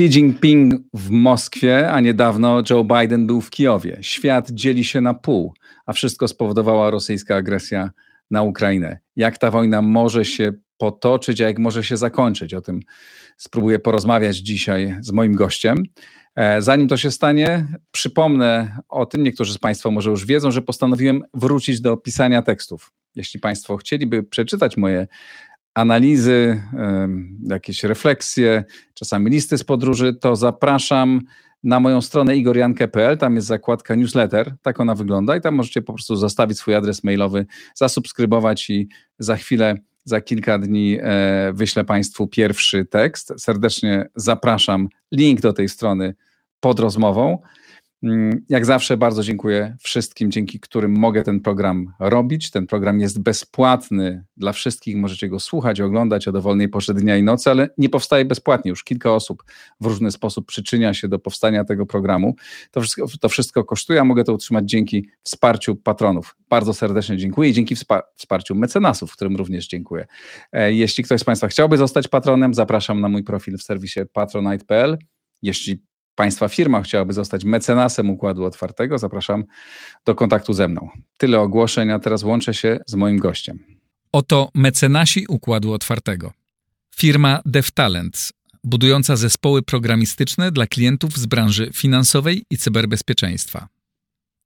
Xi Jinping w Moskwie, a niedawno Joe Biden był w Kijowie. Świat dzieli się na pół, a wszystko spowodowała rosyjska agresja na Ukrainę. Jak ta wojna może się potoczyć, a jak może się zakończyć? O tym spróbuję porozmawiać dzisiaj z moim gościem. E, zanim to się stanie, przypomnę o tym, niektórzy z Państwa może już wiedzą, że postanowiłem wrócić do pisania tekstów. Jeśli Państwo chcieliby przeczytać moje analizy, jakieś refleksje, czasami listy z podróży, to zapraszam na moją stronę igoriankę.pl, tam jest zakładka newsletter, tak ona wygląda i tam możecie po prostu zostawić swój adres mailowy, zasubskrybować i za chwilę, za kilka dni e, wyślę Państwu pierwszy tekst. Serdecznie zapraszam, link do tej strony pod rozmową. Mm, jak zawsze bardzo dziękuję wszystkim, dzięki którym mogę ten program robić. Ten program jest bezpłatny dla wszystkich, możecie go słuchać, oglądać o dowolnej porze dnia i nocy, ale nie powstaje bezpłatnie. Już kilka osób w różny sposób przyczynia się do powstania tego programu. To wszystko, to wszystko kosztuje, a mogę to utrzymać dzięki wsparciu patronów. Bardzo serdecznie dziękuję i dzięki wsparciu mecenasów, którym również dziękuję. E, jeśli ktoś z Państwa chciałby zostać patronem, zapraszam na mój profil w serwisie patronite.pl. Jeśli Państwa firma chciałaby zostać mecenasem Układu Otwartego, zapraszam do kontaktu ze mną. Tyle ogłoszeń, a teraz łączę się z moim gościem. Oto mecenasi Układu Otwartego. Firma DevTalents, budująca zespoły programistyczne dla klientów z branży finansowej i cyberbezpieczeństwa.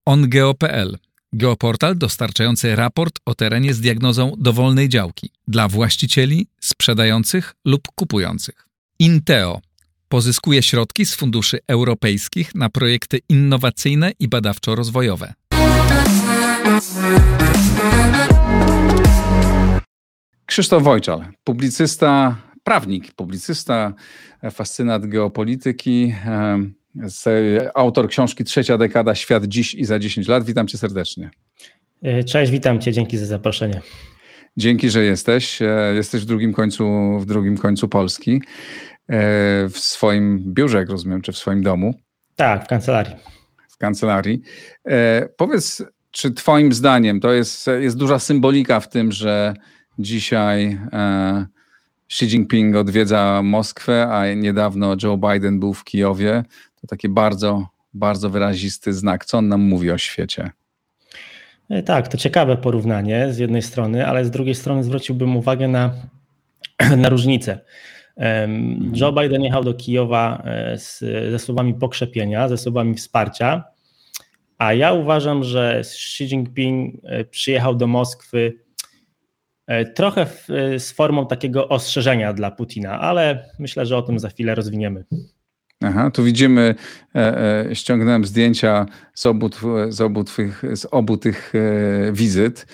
OnGeo.pl Geoportal dostarczający raport o terenie z diagnozą dowolnej działki dla właścicieli, sprzedających lub kupujących. Inteo Pozyskuje środki z funduszy europejskich na projekty innowacyjne i badawczo-rozwojowe. Krzysztof Wojczal, publicysta, prawnik, publicysta, fascynat geopolityki, autor książki Trzecia dekada, świat dziś i za 10 lat. Witam cię serdecznie. Cześć, witam cię, dzięki za zaproszenie. Dzięki, że jesteś. Jesteś w drugim końcu, w drugim końcu Polski. E, w swoim biurze, jak rozumiem, czy w swoim domu. Tak, w kancelarii. W kancelarii. E, powiedz, czy Twoim zdaniem to jest, jest duża symbolika w tym, że dzisiaj e, Xi Jinping odwiedza Moskwę, a niedawno Joe Biden był w Kijowie? To taki bardzo, bardzo wyrazisty znak. Co on nam mówi o świecie? Tak, to ciekawe porównanie z jednej strony, ale z drugiej strony zwróciłbym uwagę na, na różnicę. Joe Biden jechał do Kijowa e, z, ze słowami pokrzepienia, ze słowami wsparcia, a ja uważam, że Xi Jinping e, przyjechał do Moskwy e, trochę w, z formą takiego ostrzeżenia dla Putina, ale myślę, że o tym za chwilę rozwiniemy. Aha, tu widzimy, e, e, ściągnąłem zdjęcia z obu, z obu, twych, z obu tych e, wizyt.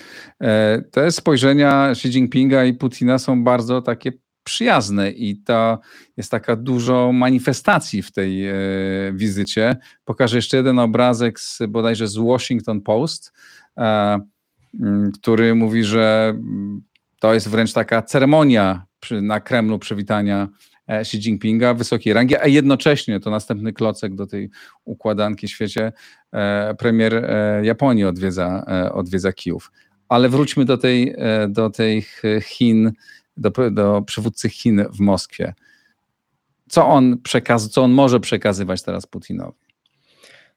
Te spojrzenia Xi Jinpinga i Putina są bardzo takie przyjazne i to jest taka dużo manifestacji w tej e, wizycie. Pokażę jeszcze jeden obrazek z bodajże z Washington Post, e, który mówi, że to jest wręcz taka ceremonia przy, na Kremlu przywitania e, Xi Jinpinga wysokiej rangi, a jednocześnie to następny klocek do tej układanki w świecie. Premier Japonii odwiedza, odwiedza Kijów. Ale wróćmy do tej, do tych Chin do, do przywódcy Chin w Moskwie. Co on, przekaz, co on może przekazywać teraz Putinowi?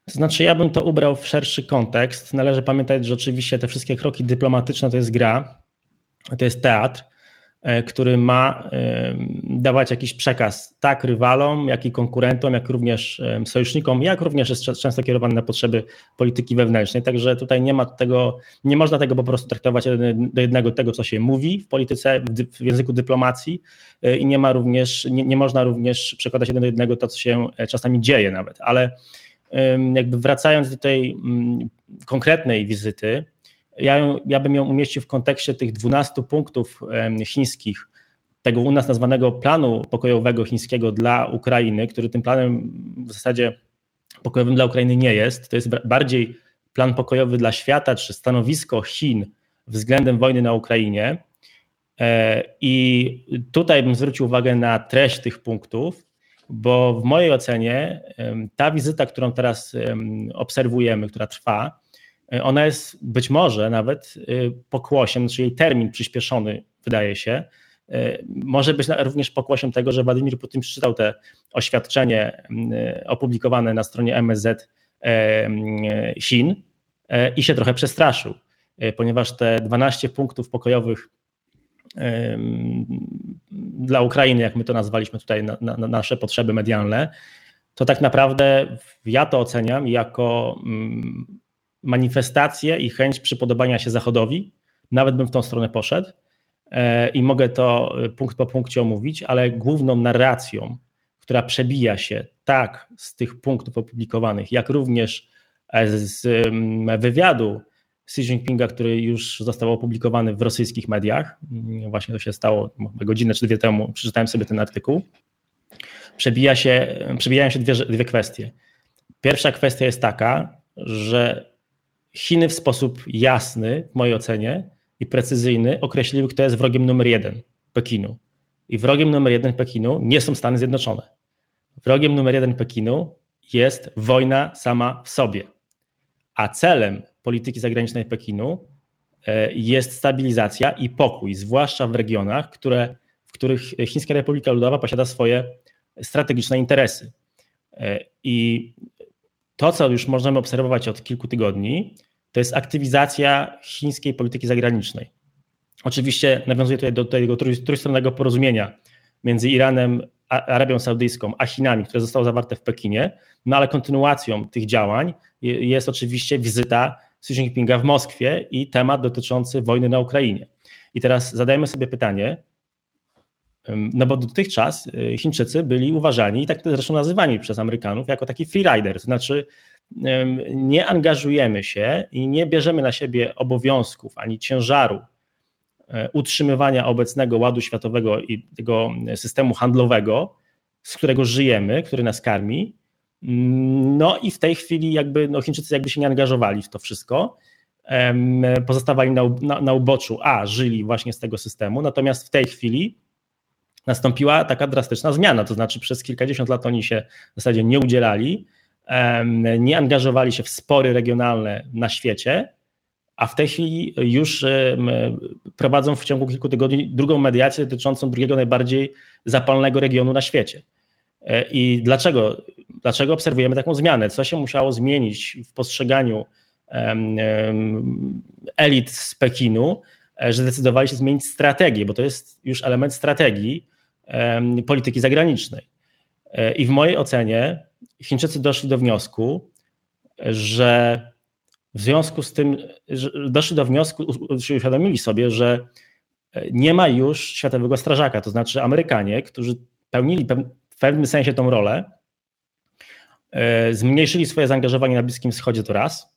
To znaczy, ja bym to ubrał w szerszy kontekst. Należy pamiętać, że oczywiście te wszystkie kroki dyplomatyczne to jest gra, to jest teatr. E, który ma dawać jakiś przekaz tak rywalom, jak i konkurentom, jak również sojusznikom, jak również jest często kierowany na potrzeby polityki wewnętrznej. Także tutaj nie ma tego, nie można tego po prostu traktować do jednego tego, co się mówi w polityce, w języku dyplomacji e, i nie ma również, nie, nie można również przekładać jeden do jednego to, co się e, czasami dzieje nawet, ale jakby wracając do tej mm, konkretnej wizyty, ja, ja bym ją umieścił w kontekście tych 12 punktów chińskich, tego u nas nazwanego planu pokojowego chińskiego dla Ukrainy, który tym planem w zasadzie pokojowym dla Ukrainy nie jest. To jest bardziej plan pokojowy dla świata, czy stanowisko Chin względem wojny na Ukrainie. E, I tutaj bym zwrócił uwagę na treść tych punktów bo w mojej ocenie ta wizyta, którą teraz obserwujemy, która trwa, ona jest być może nawet e, pokłosiem, czyli jej termin przyspieszony, wydaje się, e, może być również pokłosiem tego, że Władimir Putin przeczytał te oświadczenie opublikowane na stronie MSZ Chin i się trochę przestraszył, ponieważ te 12 punktów pokojowych dla Ukrainy, jak my to nazwaliśmy tutaj na, na, na nasze potrzeby medialne, to tak naprawdę ja to oceniam jako manifestację i chęć przypodobania się Zachodowi. Nawet bym w tą stronę poszedł e, i mogę to e, punkt po punkcie omówić, ale główną narracją, która przebija się tak z tych punktów opublikowanych, jak również e, z mm, wywiadu Xi Jinpinga, który już został opublikowany w rosyjskich mediach. Właśnie to się stało godzinę czy dwie temu, przeczytałem sobie ten artykuł. Przebija się, przebijają się dwie, dwie kwestie. Pierwsza kwestia jest taka, że Chiny w sposób jasny, w mojej ocenie, i precyzyjny określiły, kto jest wrogiem numer jeden Pekinu. I wrogiem numer jeden Pekinu nie są Stany Zjednoczone. Wrogiem numer jeden Pekinu jest wojna sama w sobie. A celem polityki zagranicznej Pekinu e, jest stabilizacja i pokój, zwłaszcza w regionach, które, w których Chińska Republika Ludowa posiada swoje strategiczne interesy. E, I to, co już możemy obserwować od kilku tygodni, to jest aktywizacja chińskiej polityki zagranicznej. Oczywiście nawiązuje tutaj do tego trójstronnego porozumienia między Iranem, Arabią Saudyjską, a Chinami, które zostało zawarte w Pekinie, no ale kontynuacją tych działań jest oczywiście wizyta Xi Jinpinga w Moskwie i temat dotyczący wojny na Ukrainie. I teraz zadajmy sobie pytanie, no bo dotychczas y, Chińczycy byli uważani, i tak zresztą nazywani przez Amerykanów, jako taki freerider, to znaczy nie angażujemy się i nie bierzemy na siebie obowiązków ani ciężaru e, utrzymywania obecnego ładu światowego i tego systemu handlowego, z którego żyjemy, który nas karmi, no i w tej chwili jakby no Chińczycy jakby się nie angażowali w to wszystko, pozostawali na, na, na uboczu, a żyli właśnie z tego systemu, natomiast w tej chwili nastąpiła taka drastyczna zmiana, to znaczy przez kilkadziesiąt lat oni się w zasadzie nie udzielali, nie angażowali się w spory regionalne na świecie, a w tej chwili już prowadzą w ciągu kilku tygodni drugą mediację dotyczącą drugiego najbardziej zapalnego regionu na świecie. E, I dlaczego, dlaczego obserwujemy taką zmianę? Co się musiało zmienić w postrzeganiu elit z Pekinu, e, że zdecydowali się zmienić strategię, bo to jest już element strategii polityki zagranicznej. E, I w mojej ocenie Chińczycy doszli do wniosku, że w związku z tym, doszli do wniosku, uświadomili sobie, że nie ma już światowego strażaka, to znaczy Amerykanie, którzy pełnili w pewnym sensie tą rolę, e, zmniejszyli swoje zaangażowanie na Bliskim Wschodzie to raz,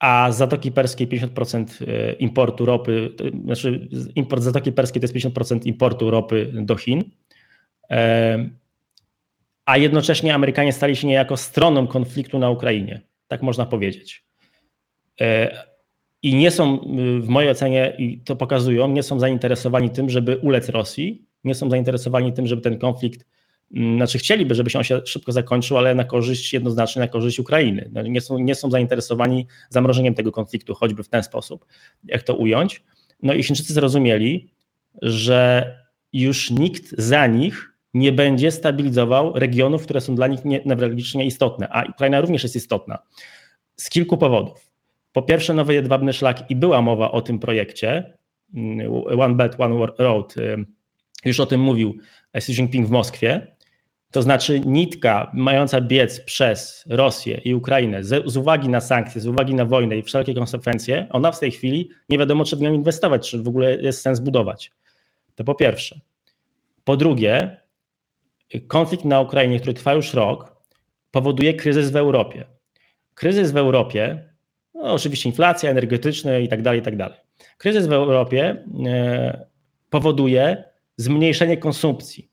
a z Zatoki Perskiej 50% e, importu ropy, znaczy import z Zatoki Perskiej to jest 50% importu ropy do Chin, e, a jednocześnie Amerykanie stali się niejako stroną konfliktu na Ukrainie, tak można powiedzieć. I nie są, w mojej ocenie, i to pokazują, nie są zainteresowani tym, żeby ulec Rosji, nie są zainteresowani tym, żeby ten konflikt znaczy chcieliby, żeby się on się szybko zakończył, ale na korzyść, jednoznacznie na korzyść Ukrainy. No, nie są, nie są zainteresowani zamrożeniem tego konfliktu, choćby w ten sposób, jak to ująć. No i Chińczycy zrozumieli, że już nikt za nich nie będzie stabilizował regionów, które są dla nich newralgicznie istotne, a Ukraina również jest istotna z kilku powodów. Po pierwsze, nowy jedwabny szlak i była mowa o tym projekcie mm, One Belt, One Road, już o tym mówił Xi Jinping w Moskwie, to znaczy nitka mająca biec przez Rosję i Ukrainę z, z, uwagi na sankcje, z uwagi na wojnę i wszelkie konsekwencje, ona w tej chwili nie wiadomo, czy w nią inwestować, czy w ogóle jest sens budować. To po pierwsze. Po drugie, konflikt na Ukrainie, który trwa już rok, powoduje kryzys w Europie. Kryzys w Europie, no oczywiście inflacja energetyczna i tak dalej, i tak dalej. Kryzys w Europie e, powoduje zmniejszenie konsumpcji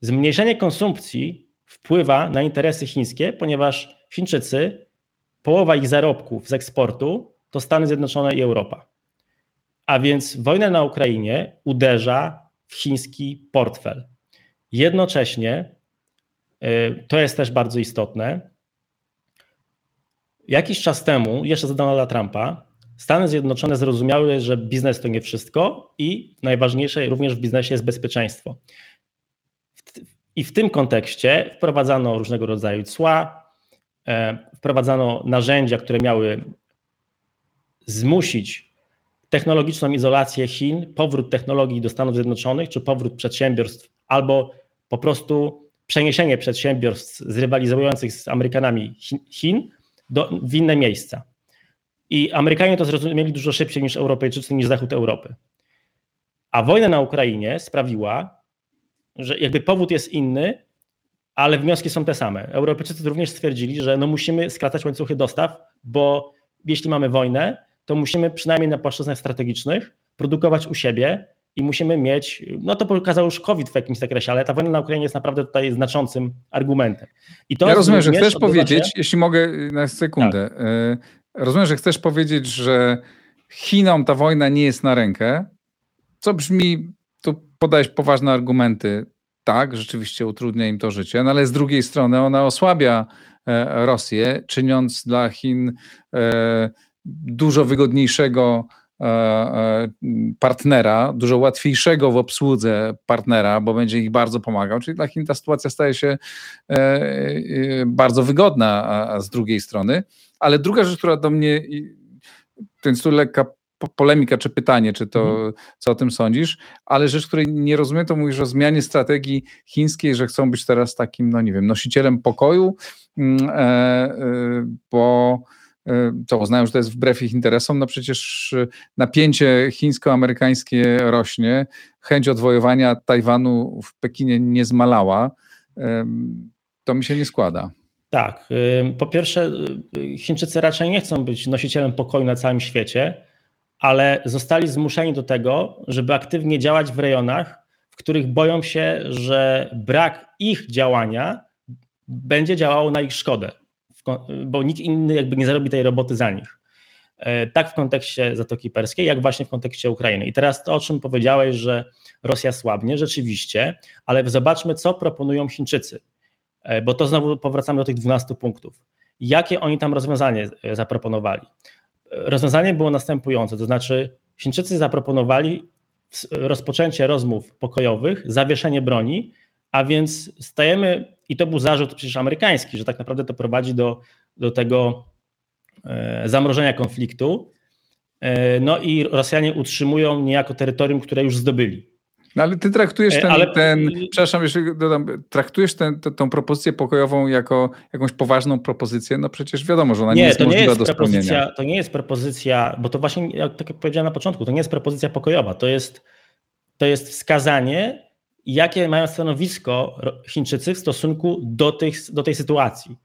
Zmniejszenie konsumpcji wpływa na interesy chińskie, ponieważ Chińczycy, połowa ich zarobków z eksportu to Stany Zjednoczone i Europa. A więc wojna na Ukrainie uderza w chiński portfel. Jednocześnie To jest też bardzo istotne. Jakiś czas temu, jeszcze za Donalda Trumpa, Stany Zjednoczone zrozumiały, że biznes to nie wszystko i najważniejsze również w biznesie jest bezpieczeństwo. I w tym kontekście wprowadzano różnego rodzaju cła, e, wprowadzano narzędzia, które miały zmusić technologiczną izolację Chin, powrót technologii do Stanów Zjednoczonych, czy powrót przedsiębiorstw, albo po prostu przeniesienie przedsiębiorstw zrywalizujących z Amerykanami Chin do, w inne miejsca. I Amerykanie to zrozumieli dużo szybciej niż Europejczycy, niż Zachód Europy. A wojna na Ukrainie sprawiła, że jakby powód jest inny, ale wnioski są te same. Europejczycy również stwierdzili, że no musimy skracać łańcuchy dostaw, bo jeśli mamy wojnę, to musimy przynajmniej na płaszczyznach strategicznych produkować u siebie i musimy mieć, no to pokazał już COVID w jakimś zakresie, ale ta wojna na Ukrainie jest naprawdę tutaj znaczącym argumentem. I to ja rozumiem, że chcesz powiedzieć, się... jeśli mogę na sekundę, tak. E, rozumiem, że chcesz powiedzieć, że Chinom ta wojna nie jest na rękę, co brzmi, podajesz poważne argumenty, tak, rzeczywiście utrudnia im to życie, no ale z drugiej strony ona osłabia e, Rosję, czyniąc dla Chin e, dużo wygodniejszego e, partnera, dużo łatwiejszego w obsłudze partnera, bo będzie ich bardzo pomagał. Czyli dla Chin ta sytuacja staje się bardzo wygodna z drugiej strony. Ale druga rzecz, która do mnie, to jest tu lekka polemika czy pytanie, czy to, mhm. co o tym sądzisz, ale rzecz, której nie rozumiem, to mówisz o zmianie strategii chińskiej, że chcą być teraz takim, no nie wiem, nosicielem pokoju, mm, bo co uznają, że to jest wbrew ich interesom, no przecież y, napięcie chińsko-amerykańskie rośnie, chęć odwojowania Tajwanu w Pekinie nie zmalała, to mi się nie składa. Tak. Po pierwsze, y, Chińczycy raczej nie chcą być nosicielem pokoju na całym świecie, ale zostali zmuszeni do tego, żeby aktywnie działać w rejonach, w których boją się, że brak ich działania będzie działało na ich szkodę bo nikt inny jakby nie zarobi tej roboty za nich. E, tak w kontekście Zatoki Perskiej, jak właśnie w kontekście Ukrainy. I teraz to, o czym powiedziałeś, że Rosja słabnie, rzeczywiście, ale zobaczmy, co proponują Chińczycy, e, bo to znowu powracamy do tych 12 punktów. Jakie oni tam rozwiązanie e, zaproponowali? Rozwiązanie było następujące, to znaczy Chińczycy zaproponowali rozpoczęcie rozmów pokojowych, zawieszenie broni, a więc stajemy i to był zarzut przecież amerykański, że tak naprawdę to prowadzi do, do tego e, zamrożenia konfliktu. E, no i Rosjanie utrzymują niejako terytorium, które już zdobyli. No ale ty traktujesz e, ten, ale... ten przepraszam, jeszcze dodam, traktujesz tę propozycję pokojową jako jakąś poważną propozycję? No przecież wiadomo, że ona nie, nie jest to możliwa nie jest do propozycja, To nie jest propozycja, bo to właśnie, tak jak powiedziałem na początku, to nie jest propozycja pokojowa, to jest, to jest wskazanie jakie mają stanowisko Chińczycy w stosunku do, tych, do tej sytuacji.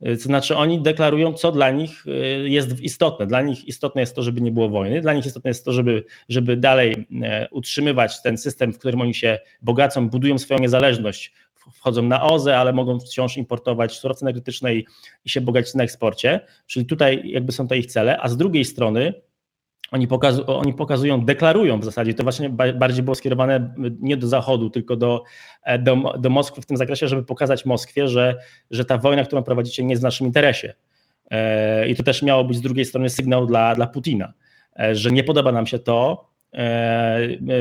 To znaczy, oni deklarują, co dla nich y, jest istotne. Dla nich istotne jest to, żeby nie było wojny, dla nich istotne jest to, żeby, żeby dalej e, utrzymywać ten system, w którym oni się bogacą, budują swoją niezależność, wchodzą na OZE, ale mogą wciąż importować surowce energetyczne i, i się bogacić na eksporcie. Czyli tutaj jakby są to ich cele, a z drugiej strony oni, oni pokazują, deklarują w zasadzie, to właśnie bardziej było skierowane nie do Zachodu, tylko do, e, do, do Moskwy w tym zakresie, żeby pokazać Moskwie, że, że ta wojna, którą prowadzicie, nie jest w naszym interesie. E, I to też miało być z drugiej strony sygnał dla, dla Putina, e, że nie podoba nam się to,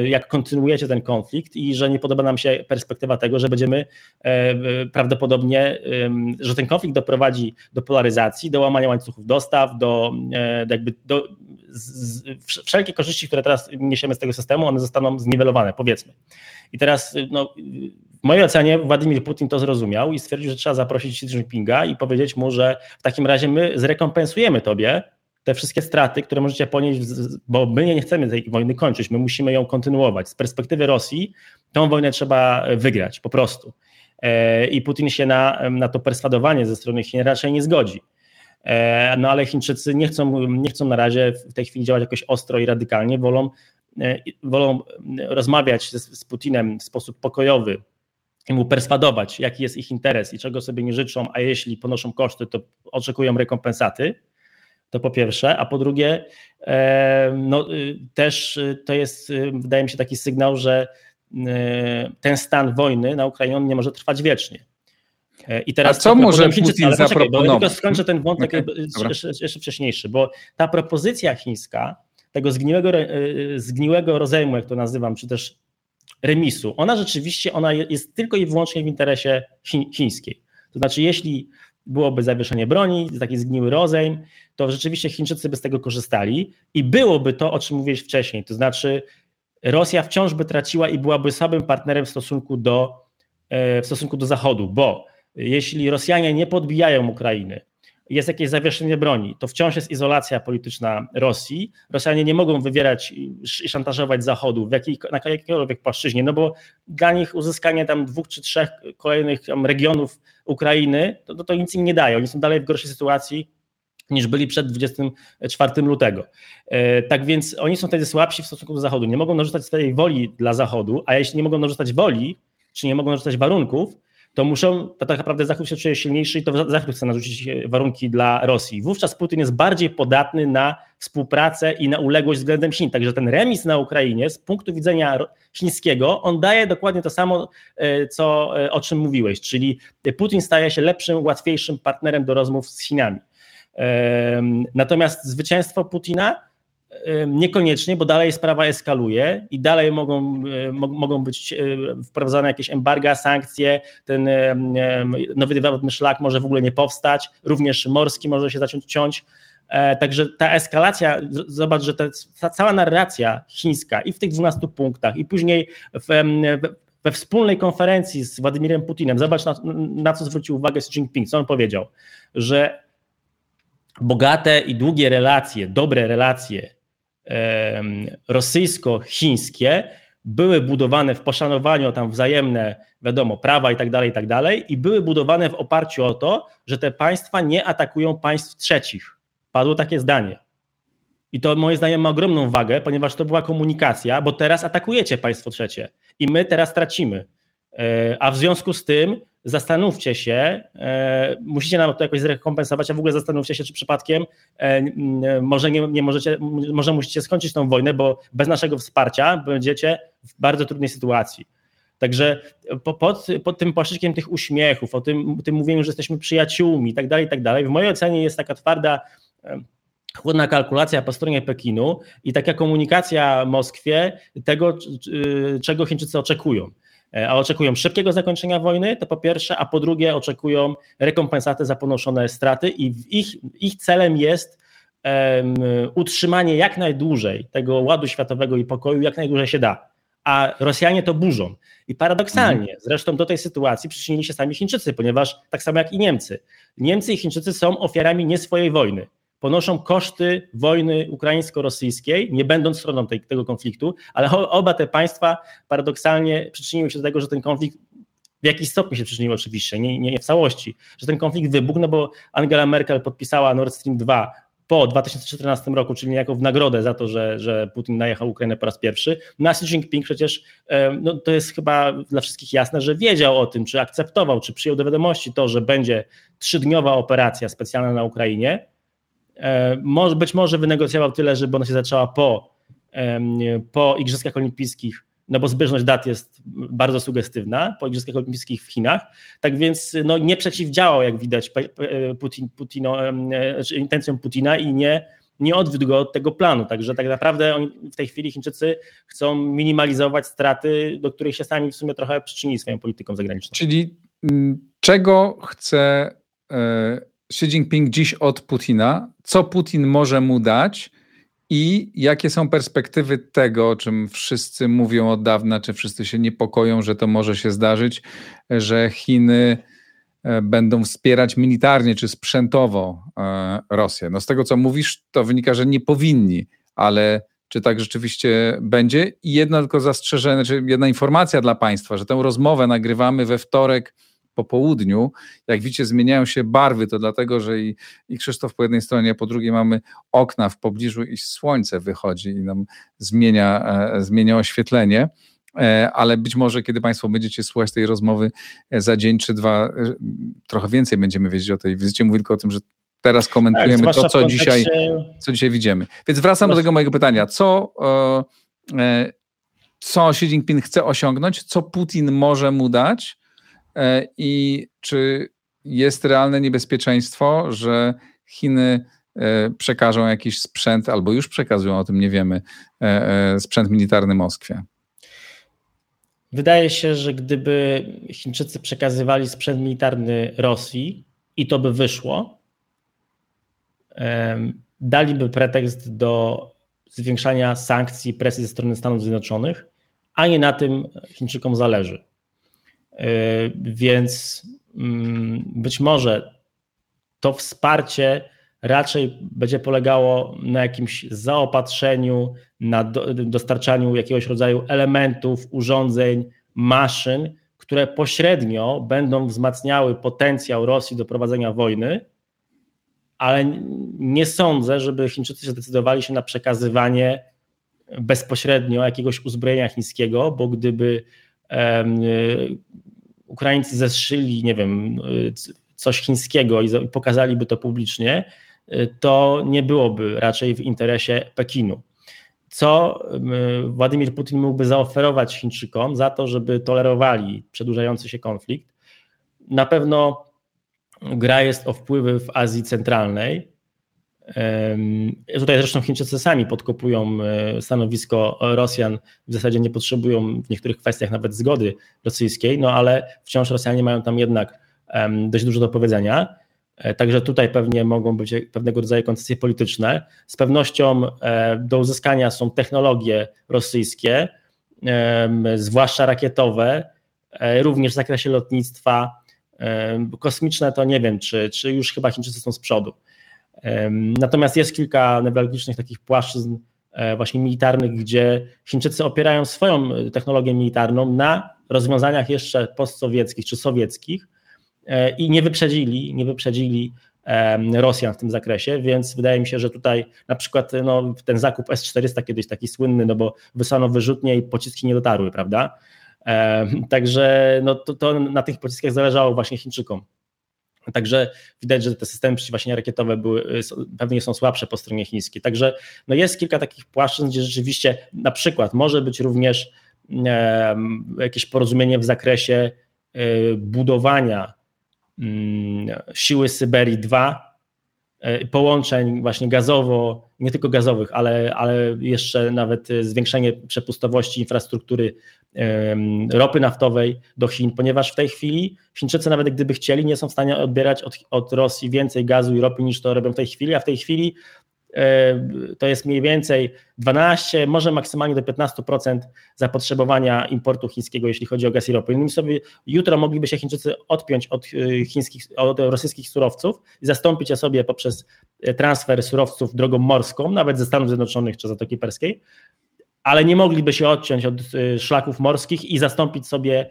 jak kontynuujecie ten konflikt i że nie podoba nam się perspektywa tego, że będziemy prawdopodobnie, że ten konflikt doprowadzi do polaryzacji, do łamania łańcuchów dostaw, do, jakby do z, wszelkie korzyści, które teraz niesiemy z tego systemu, one zostaną zniwelowane, powiedzmy. I teraz no, w mojej ocenie Władimir Putin to zrozumiał i stwierdził, że trzeba zaprosić Xi Jinpinga i powiedzieć mu, że w takim razie my zrekompensujemy tobie te wszystkie straty, które możecie ponieść, bo my nie chcemy tej wojny kończyć, my musimy ją kontynuować. Z perspektywy Rosji tą wojnę trzeba wygrać po prostu. E, I Putin się na, na to perswadowanie ze strony Chin raczej nie zgodzi. E, no ale Chińczycy nie chcą, nie chcą na razie w tej chwili działać jakoś ostro i radykalnie, wolą, e, wolą rozmawiać z, z Putinem w sposób pokojowy i mu perswadować, jaki jest ich interes i czego sobie nie życzą, a jeśli ponoszą koszty, to oczekują rekompensaty. To po pierwsze, a po drugie, e, no, y, też y, to jest, y, wydaje mi się, taki sygnał, że ten stan wojny na Ukrainie nie może trwać wiecznie I teraz A co może Putin ale zaproponować? Tylko skończę ten wątek okay. jeszcze, jeszcze wcześniejszy, bo ta propozycja chińska, tego zgniłego, zgniłego rozejmu, jak to nazywam, czy też remisu, ona rzeczywiście ona jest tylko i wyłącznie w interesie chińskiej. To znaczy, jeśli byłoby zawieszenie broni, taki zgniły rozejm, to rzeczywiście Chińczycy by z tego korzystali i byłoby to, o czym mówiłeś wcześniej, to znaczy Rosja wciąż by traciła i byłaby słabym partnerem w stosunku do, e, w stosunku do Zachodu, bo jeśli Rosjanie nie podbijają Ukrainy, jest jakieś zawieszenie broni, to wciąż jest izolacja polityczna Rosji. Rosjanie nie mogą wywierać i szantażować Zachodu w jakiej, na jakiejkolwiek płaszczyźnie, no bo dla nich uzyskanie tam dwóch czy trzech kolejnych regionów Ukrainy, to, to, to nic im nie daje. Oni są dalej w gorszej sytuacji niż byli przed 24 lutego. E, tak więc oni są wtedy słabsi w stosunku do Zachodu. Nie mogą narzucać swojej woli dla Zachodu, a jeśli nie mogą narzucać woli, czy nie mogą narzucać warunków, to muszą, to tak naprawdę Zachód się czuje silniejszy i to Zachód chce narzucić warunki dla Rosji. Wówczas Putin jest bardziej podatny na współpracę i na uległość względem Chin. Także ten remis na Ukrainie z punktu widzenia chińskiego, on daje dokładnie to samo, e, co, e, o czym mówiłeś, czyli Putin staje się lepszym, łatwiejszym partnerem do rozmów z Chinami. Natomiast zwycięstwo Putina Niekoniecznie, bo dalej sprawa eskaluje i dalej mogą, mogą być wprowadzane jakieś embarga, sankcje, ten nowy wywodny szlak może w ogóle nie powstać, również morski może się zacząć ciąć. E, także ta eskalacja, zobacz, że ta, ta cała narracja chińska i w tych 12 punktach, i później w, we wspólnej konferencji z Władimirem Putinem, zobacz na, na co zwrócił uwagę Xi Jinping, co on powiedział, że bogate i długie relacje, dobre relacje rosyjsko-chińskie były budowane w poszanowaniu tam wzajemne, wiadomo, prawa i tak dalej, i tak dalej, i były budowane w oparciu o to, że te państwa nie atakują państw trzecich. Padło takie zdanie. I to moim zdaniem ma ogromną wagę, ponieważ to była komunikacja, bo teraz atakujecie państwo trzecie i my teraz tracimy. E, a w związku z tym zastanówcie się, e, musicie nam to jakoś zrekompensować, a w ogóle zastanówcie się, czy przypadkiem e, może nie, nie możecie, może musicie skończyć tą wojnę, bo bez naszego wsparcia będziecie w bardzo trudnej sytuacji. Także pod, pod tym płaszczykiem tych uśmiechów, o tym, tym mówieniu, że jesteśmy przyjaciółmi i tak dalej, i tak dalej, w mojej ocenie jest taka twarda chłodna kalkulacja po stronie Pekinu i taka komunikacja Moskwie tego, czego Chińczycy oczekują. E, a oczekują szybkiego zakończenia wojny, to po pierwsze, a po drugie oczekują rekompensaty za ponoszone straty i ich, ich celem jest um, utrzymanie jak najdłużej tego ładu światowego i pokoju, jak najdłużej się da. A Rosjanie to burzą. I paradoksalnie, mhm. zresztą do tej sytuacji przyczynili się sami Chińczycy, ponieważ tak samo jak i Niemcy. Niemcy i Chińczycy są ofiarami nie swojej wojny ponoszą koszty wojny ukraińsko-rosyjskiej, nie będąc stroną tej, tego konfliktu, ale oba te państwa paradoksalnie przyczyniły się do tego, że ten konflikt w jakiś stopniu się przyczynił oczywiście, nie, nie w całości, że ten konflikt wybuchł, no bo Angela Merkel podpisała Nord Stream 2 po 2014 roku, czyli niejako w nagrodę za to, że, że Putin najechał Ukrainę po raz pierwszy. No Xi Jinping przecież, no to jest chyba dla wszystkich jasne, że wiedział o tym, czy akceptował, czy przyjął do wiadomości to, że będzie trzydniowa operacja specjalna na Ukrainie, być może wynegocjował tyle, żeby ona się zaczęła po, po Igrzyskach Olimpijskich, no bo zbieżność dat jest bardzo sugestywna, po Igrzyskach Olimpijskich w Chinach, tak więc no, nie przeciwdziałał, jak widać, Putin, Putino, e, intencjom Putina i nie, nie odwiódł go od tego planu. Także tak naprawdę oni, w tej chwili Chińczycy chcą minimalizować straty, do których się sami w sumie trochę przyczynili swoją polityką zagraniczną. Czyli m, czego chce y Xi Jinping dziś od Putina, co Putin może mu dać i jakie są perspektywy tego, o czym wszyscy mówią od dawna, czy wszyscy się niepokoją, że to może się zdarzyć, że Chiny e, będą wspierać militarnie czy sprzętowo e, Rosję. No z tego, co mówisz, to wynika, że nie powinni, ale czy tak rzeczywiście będzie? I jedno tylko zastrzeżenie, czy jedna informacja dla Państwa, że tę rozmowę nagrywamy we wtorek po południu. Jak widzicie, zmieniają się barwy, to dlatego, że i, i Krzysztof po jednej stronie, a po drugiej mamy okna w pobliżu i słońce wychodzi i nam zmienia, e, zmienia oświetlenie e, ale być może kiedy Państwo będziecie słuchać tej rozmowy e, za dzień czy dwa, trochę więcej będziemy wiedzieć o tej wizycie. Mówię tylko o tym, że teraz komentujemy tak, to, co dzisiaj, co dzisiaj widzimy. Więc wracam do tego mojego pytania. Co, co Xi Jinping chce osiągnąć, co Putin może mu dać, E, i czy jest realne niebezpieczeństwo, że Chiny e, przekażą jakiś sprzęt, albo już przekazują, o tym nie wiemy, e, sprzęt militarny Moskwie? Wydaje się, że gdyby Chińczycy przekazywali sprzęt militarny Rosji i to by wyszło, daliby pretekst do zwiększania sankcji, presji ze strony Stanów Zjednoczonych, a nie na tym Chińczykom zależy. E, więc mm, być może to wsparcie raczej będzie polegało na jakimś zaopatrzeniu, na dostarczaniu jakiegoś rodzaju elementów, urządzeń, maszyn, które pośrednio będą wzmacniały potencjał Rosji do prowadzenia wojny, ale nie sądzę, żeby Chińczycy zdecydowali się na przekazywanie bezpośrednio jakiegoś uzbrojenia chińskiego, bo gdyby Ukraińcy zeszyli, nie wiem, coś chińskiego i pokazaliby to publicznie, to nie byłoby raczej w interesie Pekinu. Co Władimir Putin mógłby zaoferować Chińczykom za to, żeby tolerowali przedłużający się konflikt? Na pewno gra jest o wpływy w Azji Centralnej. Tutaj zresztą Chińczycy sami podkopują e, stanowisko Rosjan, w zasadzie nie potrzebują w niektórych kwestiach nawet zgody rosyjskiej, no ale wciąż Rosjanie mają tam jednak dość dużo do powiedzenia. E, także tutaj pewnie mogą być pewnego rodzaju koncesje polityczne. Z pewnością e, do uzyskania są technologie rosyjskie, zwłaszcza rakietowe, również w zakresie lotnictwa, Kosmiczne to nie wiem, czy, czy już chyba Chińczycy są z przodu. Natomiast jest kilka newralgicznych takich płaszczyzn e, właśnie militarnych, gdzie Chińczycy opierają swoją technologię militarną na rozwiązaniach jeszcze postsowieckich czy sowieckich e, i nie wyprzedzili, nie wyprzedzili Rosjan w tym zakresie, więc wydaje mi się, że tutaj na przykład no, ten zakup S-400 kiedyś taki słynny, no bo wysłano wyrzutnie i pociski nie dotarły, prawda? Także no to, to na tych pociskach zależało właśnie Chińczykom. Także widać, że te systemy przeciwwaśnie rakietowe były, pewnie są słabsze po stronie chińskiej. Także no jest kilka takich płaszczyzn, gdzie rzeczywiście na przykład może być również e, jakieś porozumienie w zakresie e, budowania mm, siły Syberii 2, e, połączeń właśnie gazowo, nie tylko gazowych, ale, ale jeszcze nawet zwiększenie przepustowości infrastruktury ropy naftowej do Chin, ponieważ w tej chwili Chińczycy nawet gdyby chcieli, nie są w stanie odbierać od, od Rosji więcej gazu i ropy niż to robią w tej chwili, a w tej chwili to jest mniej więcej 12, może maksymalnie do 15% zapotrzebowania importu chińskiego, jeśli chodzi o gaz i ropę. Innymi sobie jutro mogliby się Chińczycy odpiąć od, e, chińskich, od rosyjskich surowców i zastąpić je sobie poprzez e, transfer surowców drogą morską, nawet ze Stanów Zjednoczonych czy Zatoki Perskiej, ale nie mogliby się odciąć od y, szlaków morskich i zastąpić sobie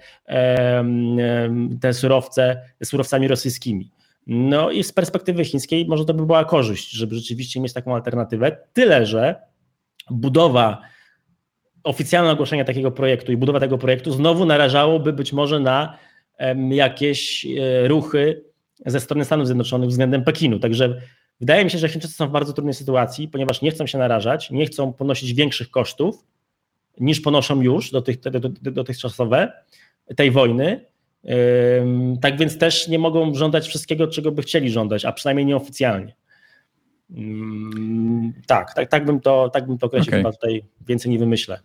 te surowce surowcami rosyjskimi. No i z perspektywy chińskiej może to by była korzyść, żeby rzeczywiście mieć taką alternatywę. Tyle, że budowa, oficjalne ogłoszenie takiego projektu i budowa tego projektu znowu narażałoby być może na jakieś e, ruchy ze strony Stanów Zjednoczonych względem Pekinu. Także Wydaje mi się, że Chińczycy są w bardzo trudnej sytuacji, ponieważ nie chcą się narażać, nie chcą ponosić większych kosztów niż ponoszą już dotych, dotychczasowe tej wojny. Tak więc też nie mogą żądać wszystkiego, czego by chcieli żądać, a przynajmniej nieoficjalnie. Tak, tak, tak bym to, tak bym to określił, okay. chyba tutaj więcej nie wymyślę.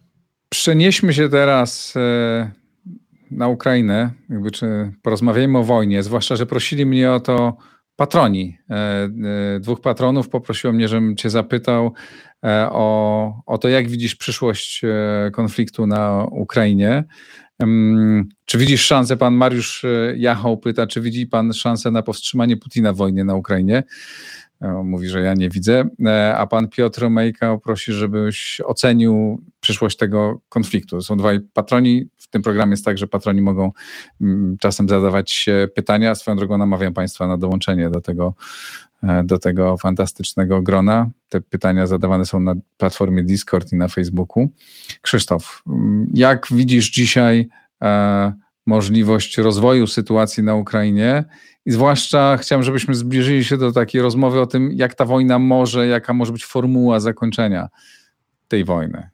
Przenieśmy się teraz e, na Ukrainę, jakby, czy porozmawiajmy o wojnie, zwłaszcza, że prosili mnie o to patroni. E, e, dwóch patronów poprosiło mnie, żebym Cię zapytał e, o, o to, jak widzisz przyszłość konfliktu na Ukrainie. Czy widzisz szansę, pan Mariusz Jachał pyta, czy widzi pan szansę na powstrzymanie Putina w wojnie na Ukrainie? Mówi, że ja nie widzę. A pan Piotr Mejka prosi, żebyś ocenił przyszłość tego konfliktu. Są dwaj patroni. W tym programie jest tak, że patroni mogą mm, czasem zadawać pytania. Swoją drogą namawiam państwa na dołączenie do tego, e, do tego fantastycznego grona. Te pytania zadawane są na platformie Discord i na Facebooku. Krzysztof, mm, jak widzisz dzisiaj e, możliwość rozwoju sytuacji na Ukrainie i zwłaszcza chciałem, żebyśmy zbliżyli się do takiej rozmowy o tym, jak ta wojna może, jaka może być formuła zakończenia tej wojny.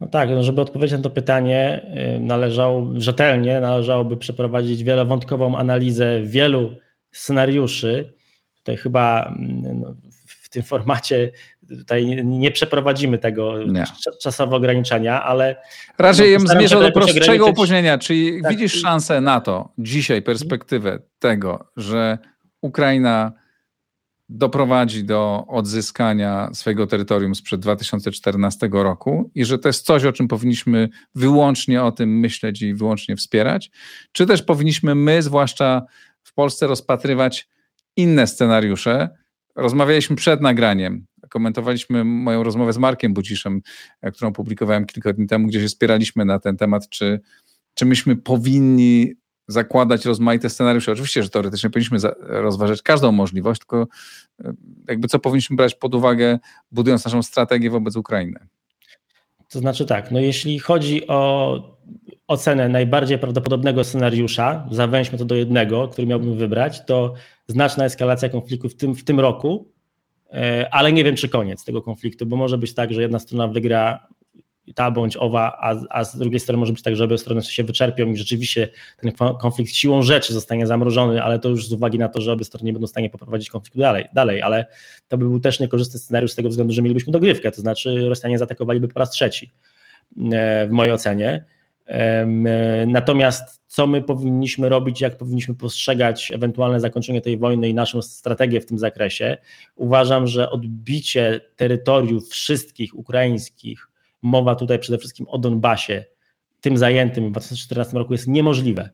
No tak, no żeby odpowiedzieć na to pytanie, y, należało, rzetelnie należałoby przeprowadzić wielowątkową analizę wielu scenariuszy, tutaj chyba mm, no, w tym formacie tutaj nie przeprowadzimy tego nie. czasowo ograniczenia, ale. Raczej no, zmierzał do prostszego opóźnienia, czyli tak. widzisz szansę na to, dzisiaj perspektywę tego, że Ukraina doprowadzi do odzyskania swojego terytorium sprzed 2014 roku i że to jest coś, o czym powinniśmy wyłącznie o tym myśleć i wyłącznie wspierać, czy też powinniśmy my, zwłaszcza w Polsce, rozpatrywać inne scenariusze. Rozmawialiśmy przed nagraniem, komentowaliśmy moją rozmowę z Markiem Buciszem, którą publikowałem kilka dni temu, gdzie się spieraliśmy na ten temat, czy, czy myśmy powinni zakładać rozmaite scenariusze. Oczywiście, że teoretycznie powinniśmy rozważać każdą możliwość, tylko e, jakby co powinniśmy brać pod uwagę, budując naszą strategię wobec Ukrainy. To znaczy tak, no jeśli chodzi o ocenę najbardziej prawdopodobnego scenariusza, zawęźmy to do jednego, który miałbym wybrać, to znaczna eskalacja konfliktu w tym, w tym roku, e, ale nie wiem, czy koniec tego konfliktu, bo może być tak, że jedna strona wygra ta bądź owa, a, a z drugiej strony może być tak, że obie strony się wyczerpią i rzeczywiście ten konflikt siłą rzeczy zostanie zamrożony, ale to już z uwagi na to, że obie strony nie będą w stanie poprowadzić konfliktu dalej, dalej ale to by był też niekorzystny scenariusz z tego względu, że mielibyśmy dogrywkę, to znaczy Rosjanie zaatakowaliby po raz trzeci e, w mojej ocenie. E, natomiast co my powinniśmy robić, jak powinniśmy postrzegać ewentualne zakończenie tej wojny i naszą strategię w tym zakresie? Uważam, że odbicie terytoriów wszystkich ukraińskich mowa tutaj przede wszystkim o Donbasie, tym zajętym w 2014 roku jest niemożliwe.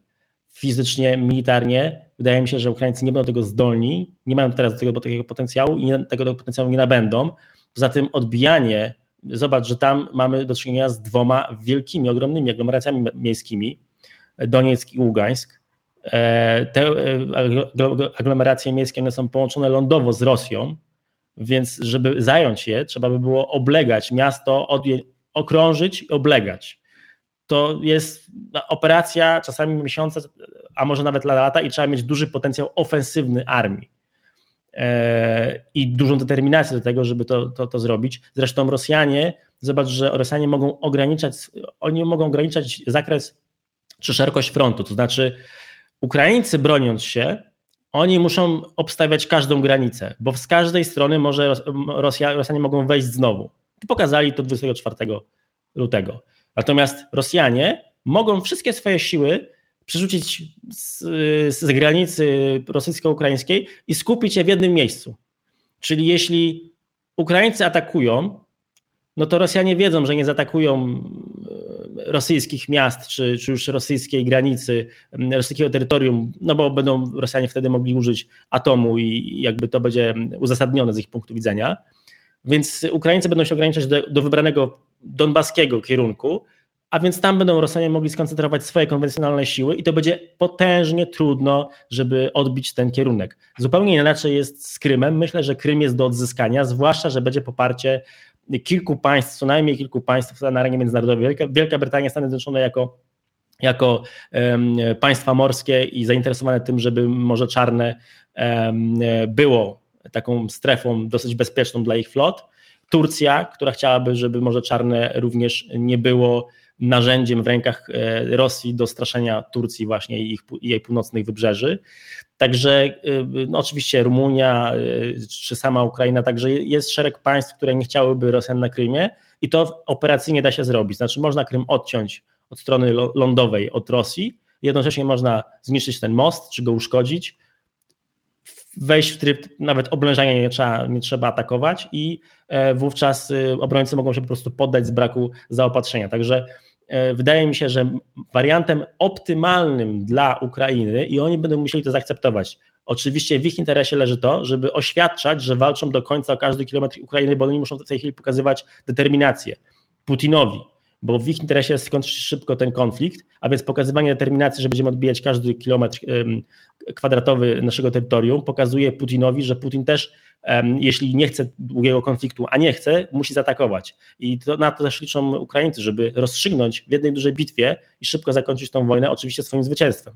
Fizycznie, militarnie, wydaje mi się, że Ukraińcy nie będą tego zdolni, nie mają teraz do tego, do takiego potencjału i tego potencjału nie nabędą. Poza tym odbijanie, zobacz, że tam mamy do czynienia z dwoma wielkimi, ogromnymi aglomeracjami miejskimi, Donieck i Ługańsk. E, te e, aglomeracje miejskie one są połączone lądowo z Rosją, więc żeby zająć je, trzeba by było oblegać miasto, okrążyć i oblegać. To jest operacja czasami miesiące, a może nawet lata i trzeba mieć duży potencjał ofensywny armii i dużą determinację do tego, żeby to, to, to zrobić. Zresztą Rosjanie, zobacz, że Rosjanie mogą ograniczać, oni mogą ograniczać zakres czy szerokość frontu, to znaczy Ukraińcy broniąc się, oni muszą obstawiać każdą granicę, bo z każdej strony może Rosja, Rosjanie mogą wejść znowu. Pokazali to 24 lutego. Natomiast Rosjanie mogą wszystkie swoje siły przerzucić z, z granicy rosyjsko-ukraińskiej i skupić je w jednym miejscu. Czyli jeśli Ukraińcy atakują, no to Rosjanie wiedzą, że nie zaatakują e, rosyjskich miast, czy, czy już rosyjskiej granicy, rosyjskiego terytorium, no bo będą Rosjanie wtedy mogli użyć atomu i jakby to będzie uzasadnione z ich punktu widzenia. Więc Ukraińcy będą się ograniczać do, do wybranego donbaskiego kierunku, a więc tam będą Rosjanie mogli skoncentrować swoje konwencjonalne siły i to będzie potężnie trudno, żeby odbić ten kierunek. Zupełnie inaczej jest z Krymem. Myślę, że Krym jest do odzyskania, zwłaszcza, że będzie poparcie kilku państw, co najmniej kilku państw na arenie międzynarodowej. Wielka, Wielka Brytania, Stany Zjednoczone jako, jako um, państwa morskie i zainteresowane tym, żeby Morze Czarne um, było taką strefą dosyć bezpieczną dla ich flot. Turcja, która chciałaby, żeby Morze Czarne również nie było narzędziem w rękach e, Rosji do straszenia Turcji właśnie i, ich, i jej północnych wybrzeży. Także e, no oczywiście Rumunia e, czy sama Ukraina, także jest szereg państw, które nie chciałyby Rosjan na Krymie i to operacyjnie da się zrobić. Znaczy można Krym odciąć od strony lądowej od Rosji, jednocześnie można zniszczyć ten most czy go uszkodzić, wejść w tryb nawet oblężania nie trzeba, nie trzeba atakować i wówczas obrońcy mogą się po prostu poddać z braku zaopatrzenia. Także wydaje mi się, że wariantem optymalnym dla Ukrainy i oni będą musieli to zaakceptować. Oczywiście w ich interesie leży to, żeby oświadczać, że walczą do końca o każdy kilometr Ukrainy, bo oni muszą w tej chwili pokazywać determinację Putinowi, bo w ich interesie jest skończyć szybko ten konflikt, a więc pokazywanie determinacji, że będziemy odbijać każdy kilometr kwadratowy naszego terytorium, pokazuje Putinowi, że Putin też jeśli nie chce długiego konfliktu, a nie chce, musi zaatakować. I to, na to też liczą Ukraińcy, żeby rozstrzygnąć w jednej dużej bitwie i szybko zakończyć tą wojnę, oczywiście swoim zwycięstwem.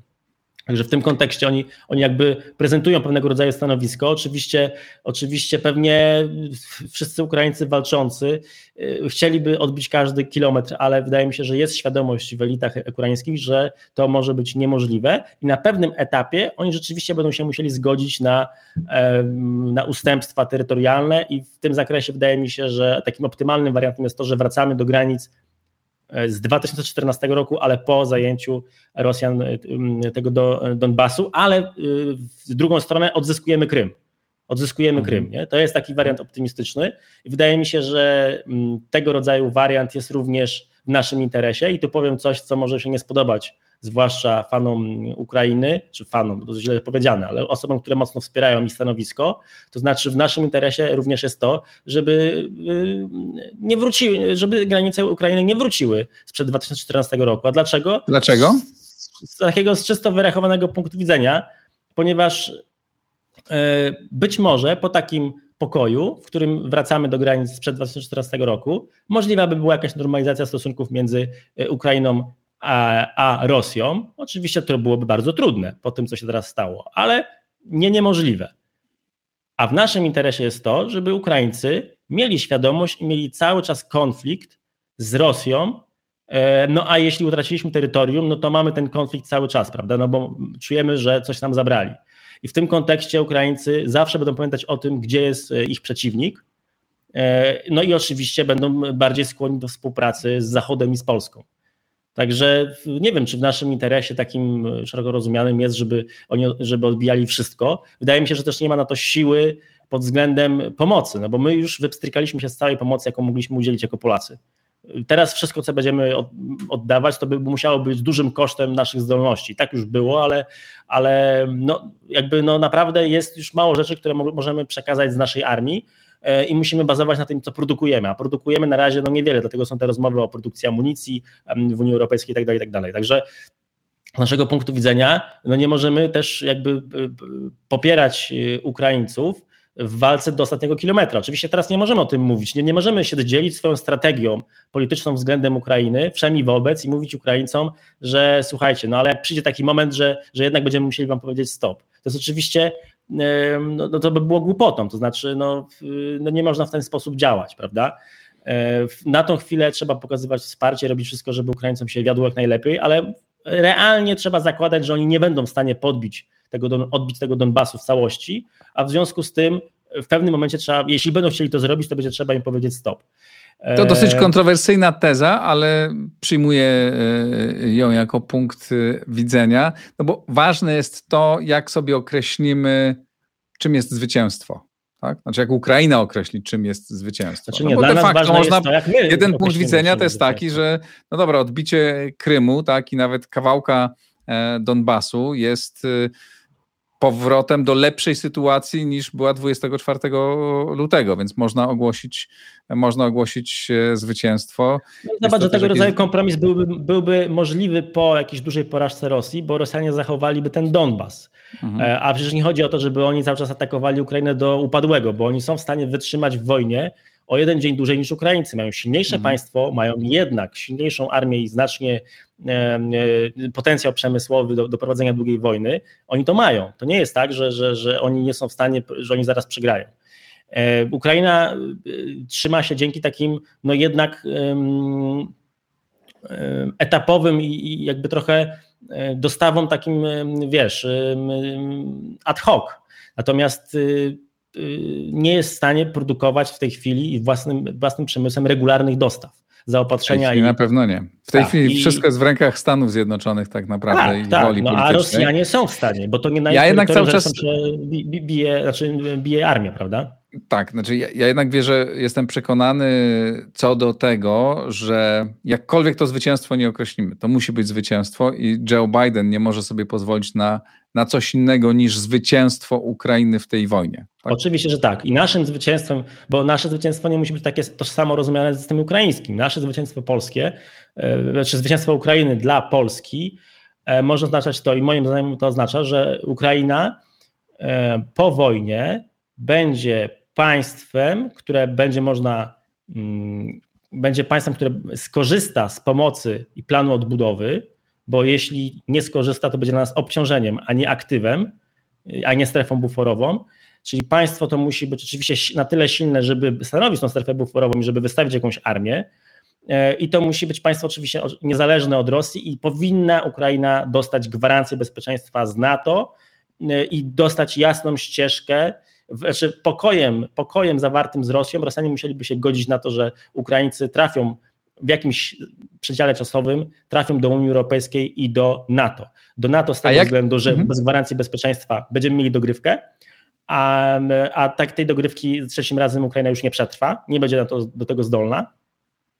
Także w tym kontekście oni, oni jakby prezentują pewnego rodzaju stanowisko. Oczywiście, oczywiście pewnie wszyscy Ukraińcy walczący y, chcieliby odbić każdy kilometr, ale wydaje mi się, że jest świadomość w elitach ukraińskich, że to może być niemożliwe i na pewnym etapie oni rzeczywiście będą się musieli zgodzić na, na ustępstwa terytorialne i w tym zakresie wydaje mi się, że takim optymalnym wariantem jest to, że wracamy do granic z 2014 roku, ale po zajęciu Rosjan y, tego do Donbasu, ale w y, drugą stronę odzyskujemy Krym. Odzyskujemy mhm. Krym. Nie? To jest taki wariant optymistyczny i wydaje mi się, że tego rodzaju wariant jest również w naszym interesie i tu powiem coś, co może się nie spodobać zwłaszcza fanom Ukrainy, czy fanom, to źle powiedziane, ale osobom, które mocno wspierają ich stanowisko, to znaczy w naszym interesie również jest to, żeby y, nie wróciły, żeby granice Ukrainy nie wróciły sprzed 2014 roku. A dlaczego? Dlaczego? Z, z takiego z czysto wyrachowanego punktu widzenia, ponieważ y, być może po takim pokoju, w którym wracamy do granic sprzed 2014 roku, możliwa by była jakaś normalizacja stosunków między y, Ukrainą a, a Rosją, oczywiście to byłoby bardzo trudne po tym, co się teraz stało, ale nie niemożliwe. A w naszym interesie jest to, żeby Ukraińcy mieli świadomość i mieli cały czas konflikt z Rosją. E, no a jeśli utraciliśmy terytorium, no to mamy ten konflikt cały czas, prawda? No bo czujemy, że coś nam zabrali. I w tym kontekście Ukraińcy zawsze będą pamiętać o tym, gdzie jest e, ich przeciwnik. E, no i oczywiście będą bardziej skłonni do współpracy z Zachodem i z Polską. Także nie wiem, czy w naszym interesie takim szeroko rozumianym jest, żeby oni żeby odbijali wszystko. Wydaje mi się, że też nie ma na to siły pod względem pomocy, no bo my już wypstrykaliśmy się z całej pomocy, jaką mogliśmy udzielić jako Polacy. Teraz wszystko, co będziemy oddawać, to by musiało być dużym kosztem naszych zdolności. Tak już było, ale, ale no, jakby no naprawdę jest już mało rzeczy, które możemy przekazać z naszej armii. E, i musimy bazować na tym, co produkujemy, a produkujemy na razie no niewiele, dlatego są te rozmowy o produkcji amunicji w Unii Europejskiej itd., tak itd. Tak Także z naszego punktu widzenia no nie możemy też jakby popierać y, Ukraińców w walce do ostatniego kilometra. Oczywiście teraz nie możemy o tym mówić, nie, nie możemy się dzielić swoją strategią polityczną względem Ukrainy, wszemi wobec i mówić Ukraińcom, że słuchajcie, no ale przyjdzie taki moment, że, że jednak będziemy musieli wam powiedzieć stop. To jest oczywiście no, no to by było głupotą, to znaczy no, no nie można w ten sposób działać, prawda? E, na tą chwilę trzeba pokazywać wsparcie, robić wszystko, żeby Ukraińcom się wiodło jak najlepiej, ale realnie trzeba zakładać, że oni nie będą w stanie podbić tego, odbić tego Donbasu w całości, a w związku z tym w pewnym momencie trzeba, jeśli będą chcieli to zrobić, to będzie trzeba im powiedzieć stop. To dosyć e, kontrowersyjna teza, ale przyjmuję e, ją jako punkt e, widzenia, no bo ważne jest to, jak sobie określimy, czym jest zwycięstwo. Tak? Znaczy, jak Ukraina określi, czym jest zwycięstwo. Znaczy nie, no bo de facto można. To, jeden punkt widzenia to jest taki, że no dobra, odbicie Krymu, tak, i nawet kawałka Donbasu jest powrotem do lepszej sytuacji niż była 24 lutego, więc można ogłosić, można ogłosić e, zwycięstwo. No, zobacz, że tego rodzaju kompromis byłby, byłby możliwy po jakiejś dużej porażce Rosji, bo Rosjanie zachowaliby ten Donbas. Mhm. E, a przecież nie chodzi o to, żeby oni cały czas atakowali Ukrainę do upadłego, bo oni są w stanie wytrzymać w wojnie o jeden dzień dłużej niż Ukraińcy. Mają silniejsze mhm. państwo, mają jednak silniejszą armię i znacznie e, e, potencjał przemysłowy do, do prowadzenia długiej wojny. Oni to mają. To nie jest tak, że, że, że oni nie są w stanie, że oni zaraz przegrają. E, Ukraina trzyma się dzięki takim, no jednak etapowym i jakby trochę dostawom takim, wiesz, ad hoc. Natomiast Y, nie jest w stanie produkować w tej chwili własnym, własnym przemysłem regularnych dostaw zaopatrzenia. I... Na pewno nie. W tej tak, chwili i... wszystko jest w rękach Stanów Zjednoczonych tak naprawdę tak, i tak, woli no, A Rosjanie są w stanie, bo to nie na ja jednak cały czas bije, znaczy bije armię, prawda? Tak, znaczy ja, ja, jednak wierzę, jestem przekonany co do tego, że jakkolwiek to zwycięstwo nie określimy, to musi być zwycięstwo i Joe Biden nie może sobie pozwolić na, na coś innego niż zwycięstwo Ukrainy w tej wojnie. Tak? Oczywiście, że tak. I naszym zwycięstwem, bo nasze zwycięstwo nie musi być takie tożsamo rozumiane z tym ukraińskim. Nasze zwycięstwo polskie, e, znaczy zwycięstwo Ukrainy dla Polski e, może oznaczać to, i moim zdaniem to oznacza, że Ukraina e, po wojnie będzie państwem, które będzie można, mm, będzie państwem, które skorzysta z pomocy i planu odbudowy, bo jeśli nie skorzysta, to będzie dla nas obciążeniem, a nie aktywem, a nie strefą buforową. Czyli państwo to musi być oczywiście na tyle silne, żeby stanowić tą strefę buforową i żeby wystawić jakąś armię. E, I to musi być państwo oczywiście niezależne od Rosji i powinna Ukraina dostać gwarancję bezpieczeństwa z NATO e, i dostać jasną ścieżkę, znaczy pokojem, pokojem zawartym z Rosją. Rosjanie musieliby się godzić na to, że Ukraińcy trafią w jakimś przedziale czasowym trafią do Unii Europejskiej i do NATO. Do NATO z tego jak... względu, że mhm. bez gwarancji bezpieczeństwa będziemy mieli dogrywkę, a, a tak tej dogrywki trzecim razem Ukraina już nie przetrwa, nie będzie to, do tego zdolna,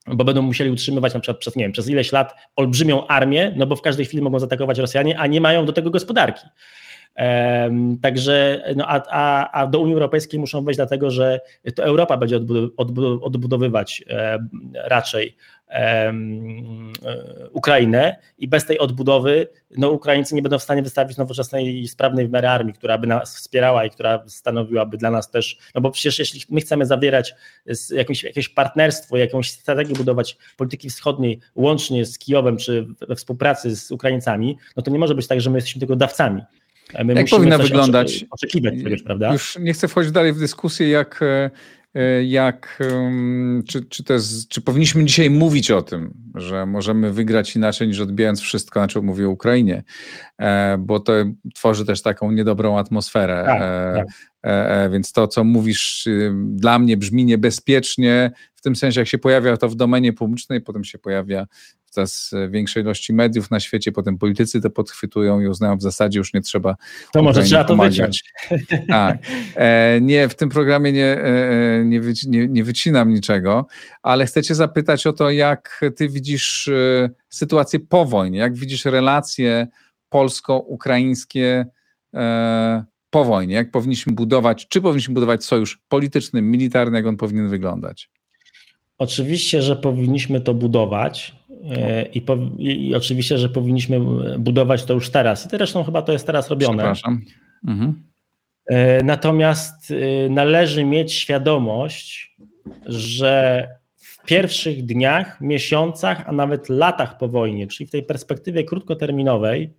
bo będą musieli utrzymywać na przykład przez, nie wiem, przez ileś lat olbrzymią armię, no bo w każdej chwili mogą zaatakować Rosjanie, a nie mają do tego gospodarki. Także, no a, a, a do Unii Europejskiej muszą wejść dlatego, że to Europa będzie odbudowywać raczej Ukrainę i bez tej odbudowy no, Ukraińcy nie będą w stanie wystawić nowoczesnej i sprawnej w armii, która by nas wspierała i która stanowiłaby dla nas też, no bo przecież jeśli my chcemy zawierać jakieś, jakieś partnerstwo, jakąś strategię budować polityki wschodniej łącznie z Kijowem czy we współpracy z Ukraińcami, no to nie może być tak, że my jesteśmy tylko dawcami. My jak powinna wyglądać? Oczekiwać czegoś, prawda? Już nie chcę wchodzić dalej w dyskusję, jak, e, jak czy, czy, to jest, czy powinniśmy dzisiaj mówić o tym, że możemy wygrać inaczej niż odbijając wszystko, na czym mówię o Ukrainie, e, bo to tworzy też taką niedobrą atmosferę. Tak, e, tak. Więc to, co mówisz, y, dla mnie brzmi niebezpiecznie, w tym sensie, jak się pojawia to w domenie publicznej, potem się pojawia coraz większej ilości mediów na świecie, potem politycy to podchwytują i uznają w zasadzie już nie trzeba. To może trzeba to wyciąć. Tak. E, nie, w tym programie nie, e, nie, wyci, nie, nie wycinam niczego, ale chcę Cię zapytać o to, jak Ty widzisz e, sytuację po wojnie, jak widzisz relacje polsko-ukraińskie e, po wojnie, jak powinniśmy budować, czy powinniśmy budować sojusz polityczny, militarny, jak on powinien wyglądać? Oczywiście, że powinniśmy to budować e, i, po, i, oczywiście, że powinniśmy budować to już teraz. I zresztą chyba to jest teraz robione. Przepraszam. Mhm. E, natomiast e, należy mieć świadomość, że w pierwszych dniach, miesiącach, a nawet latach po wojnie, czyli w tej perspektywie krótkoterminowej,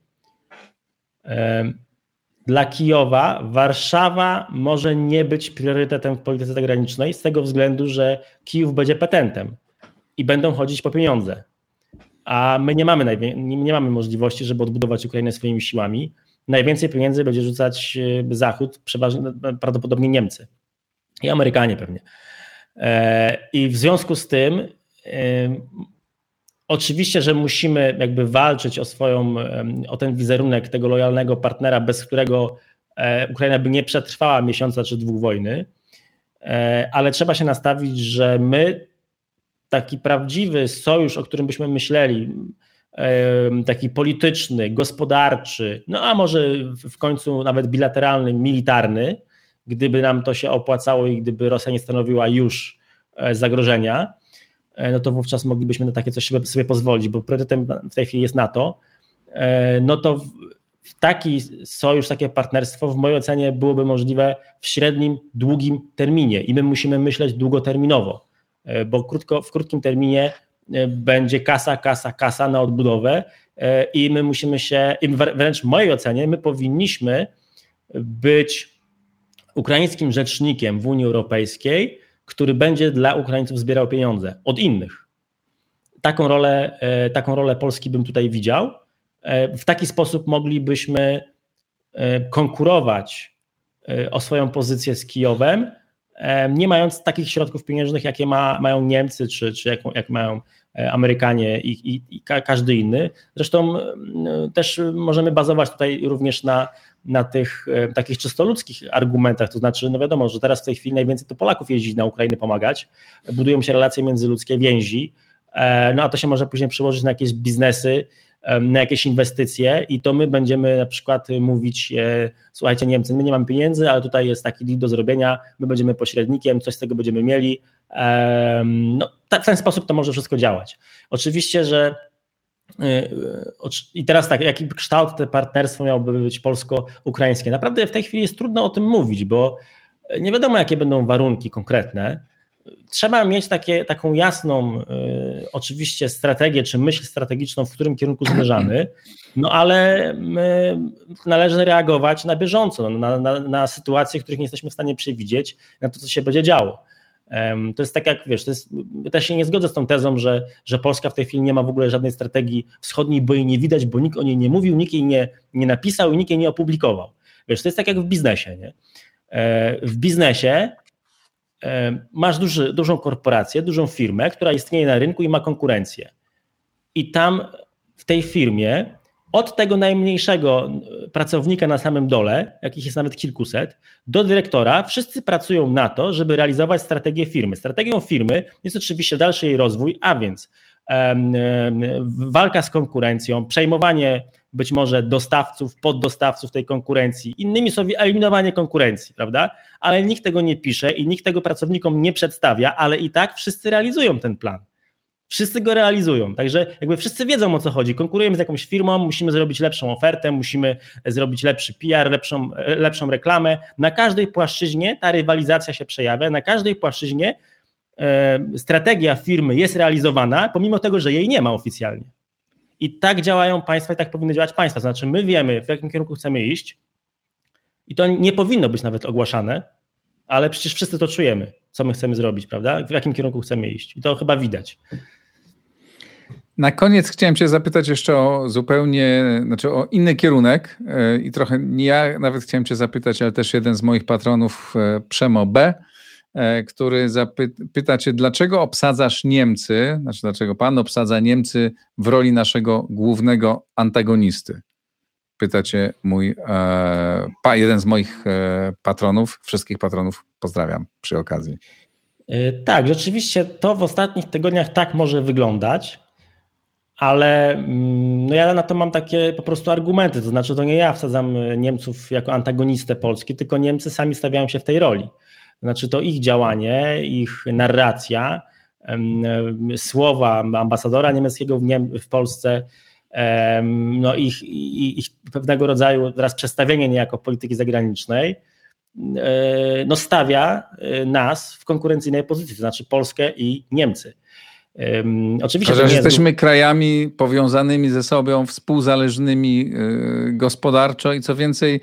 dla Kijowa Warszawa może nie być priorytetem w polityce zagranicznej z tego względu, że Kijów będzie petentem i będą chodzić po pieniądze. A my nie mamy, nie mamy możliwości, żeby odbudować Ukrainę swoimi siłami. Najwięcej pieniędzy będzie rzucać e, Zachód, przeważnie prawdopodobnie Niemcy i Amerykanie pewnie. E, I w związku z tym e, Oczywiście, że musimy jakby walczyć o swoją, o ten wizerunek tego lojalnego partnera, bez którego e, Ukraina by nie przetrwała miesiąca czy dwóch wojny, e, ale trzeba się nastawić, że my taki prawdziwy sojusz, o którym byśmy myśleli, taki polityczny, gospodarczy, no a może w końcu nawet bilateralny, militarny, gdyby nam to się opłacało i gdyby Rosja nie stanowiła już e, zagrożenia, E, no to wówczas moglibyśmy na takie coś sobie pozwolić, bo priorytetem w tej chwili jest NATO, e, no to taki sojusz, takie partnerstwo w mojej ocenie byłoby możliwe w średnim, długim terminie i my musimy myśleć długoterminowo, bo krótko, w krótkim terminie będzie kasa, kasa, kasa na odbudowę i my musimy się, wręcz w mojej ocenie, my powinniśmy być ukraińskim rzecznikiem w Unii Europejskiej, który będzie dla Ukraińców zbierał pieniądze od innych. Taką rolę, e, taką rolę Polski bym tutaj widział. E, w taki sposób moglibyśmy e, konkurować o swoją pozycję z Kijowem, nie mając takich środków pieniężnych, jakie ma, mają Niemcy, czy, czy jak, jak mają Amerykanie i, i, i, każdy inny. Zresztą też możemy bazować tutaj również na na tych e, takich czysto ludzkich argumentach, to znaczy, no wiadomo, że teraz w tej chwili najwięcej to Polaków jeździ na Ukrainę pomagać, budują się relacje międzyludzkie, więzi, e, no a to się może później przełożyć na jakieś biznesy, e, na jakieś inwestycje i to my będziemy na przykład mówić, słuchajcie Niemcy, my nie mamy pieniędzy, ale tutaj jest taki deal do zrobienia, my będziemy pośrednikiem, coś z tego będziemy mieli. No, w ten sposób to może wszystko działać. Oczywiście, że Y, I teraz tak, jaki kształt te partnerstwo miałoby być polsko-ukraińskie? Naprawdę w tej chwili jest trudno o tym mówić, bo nie wiadomo, jakie będą warunki konkretne. Trzeba mieć takie, taką jasną, y, oczywiście, strategię czy myśl strategiczną, w którym kierunku zmierzamy, no ale należy reagować na bieżąco, na, na, na sytuacje, których nie jesteśmy w stanie przewidzieć, na to, co się będzie działo. To jest tak jak, wiesz, to jest, też się nie zgodzę z tą tezą, że, że Polska w tej chwili nie ma w ogóle żadnej strategii wschodniej, bo jej nie widać, bo nikt o niej nie mówił, nikt jej nie, nie napisał i nikt jej nie opublikował. Wiesz, to jest tak jak w biznesie, nie? E, w biznesie masz duży, dużą korporację, dużą firmę, która istnieje na rynku i ma konkurencję. I tam w tej firmie od tego najmniejszego pracownika na samym dole, jakich jest nawet kilkuset, do dyrektora, wszyscy pracują na to, żeby realizować strategię firmy. Strategią firmy jest oczywiście dalszy jej rozwój, a więc walka z konkurencją, przejmowanie być może dostawców, poddostawców tej konkurencji. Innymi słowy, eliminowanie konkurencji, prawda? Ale nikt tego nie pisze i nikt tego pracownikom nie przedstawia, ale i tak wszyscy realizują ten plan. Wszyscy go realizują, także jakby wszyscy wiedzą o co chodzi. Konkurujemy z jakąś firmą, musimy zrobić lepszą ofertę, musimy zrobić lepszy PR, lepszą, lepszą reklamę. Na każdej płaszczyźnie ta rywalizacja się przejawia, na każdej płaszczyźnie e, strategia firmy jest realizowana, pomimo tego, że jej nie ma oficjalnie. I tak działają państwa i tak powinny działać państwa. Znaczy, my wiemy, w jakim kierunku chcemy iść, i to nie powinno być nawet ogłaszane, ale przecież wszyscy to czujemy, co my chcemy zrobić, prawda? W jakim kierunku chcemy iść. I to chyba widać. Na koniec chciałem Cię zapytać jeszcze o zupełnie, znaczy o inny kierunek e, i trochę nie ja nawet chciałem Cię zapytać, ale też jeden z moich patronów, e, Przemo B, e, który zapyta Cię, dlaczego obsadzasz Niemcy, znaczy dlaczego Pan obsadza Niemcy w roli naszego głównego antagonisty? Pyta Cię mój, jeden z moich patronów, wszystkich patronów pozdrawiam przy okazji. Tak, rzeczywiście to w ostatnich tygodniach tak może wyglądać ale mm, no ja na to mam takie po prostu argumenty, to znaczy to nie ja wsadzam Niemców jako antagonistę Polski, tylko Niemcy sami stawiają się w tej roli. Znaczy to ich działanie, ich narracja, słowa ambasadora niemieckiego w, Niem w Polsce, no ich, ich pewnego rodzaju teraz przestawienie niejako polityki zagranicznej, e, no stawia e, nas w konkurencyjnej pozycji, to znaczy Polskę i Niemcy. Oczywiście że jesteśmy jest... krajami powiązanymi ze sobą, współzależnymi y, gospodarczo i co więcej,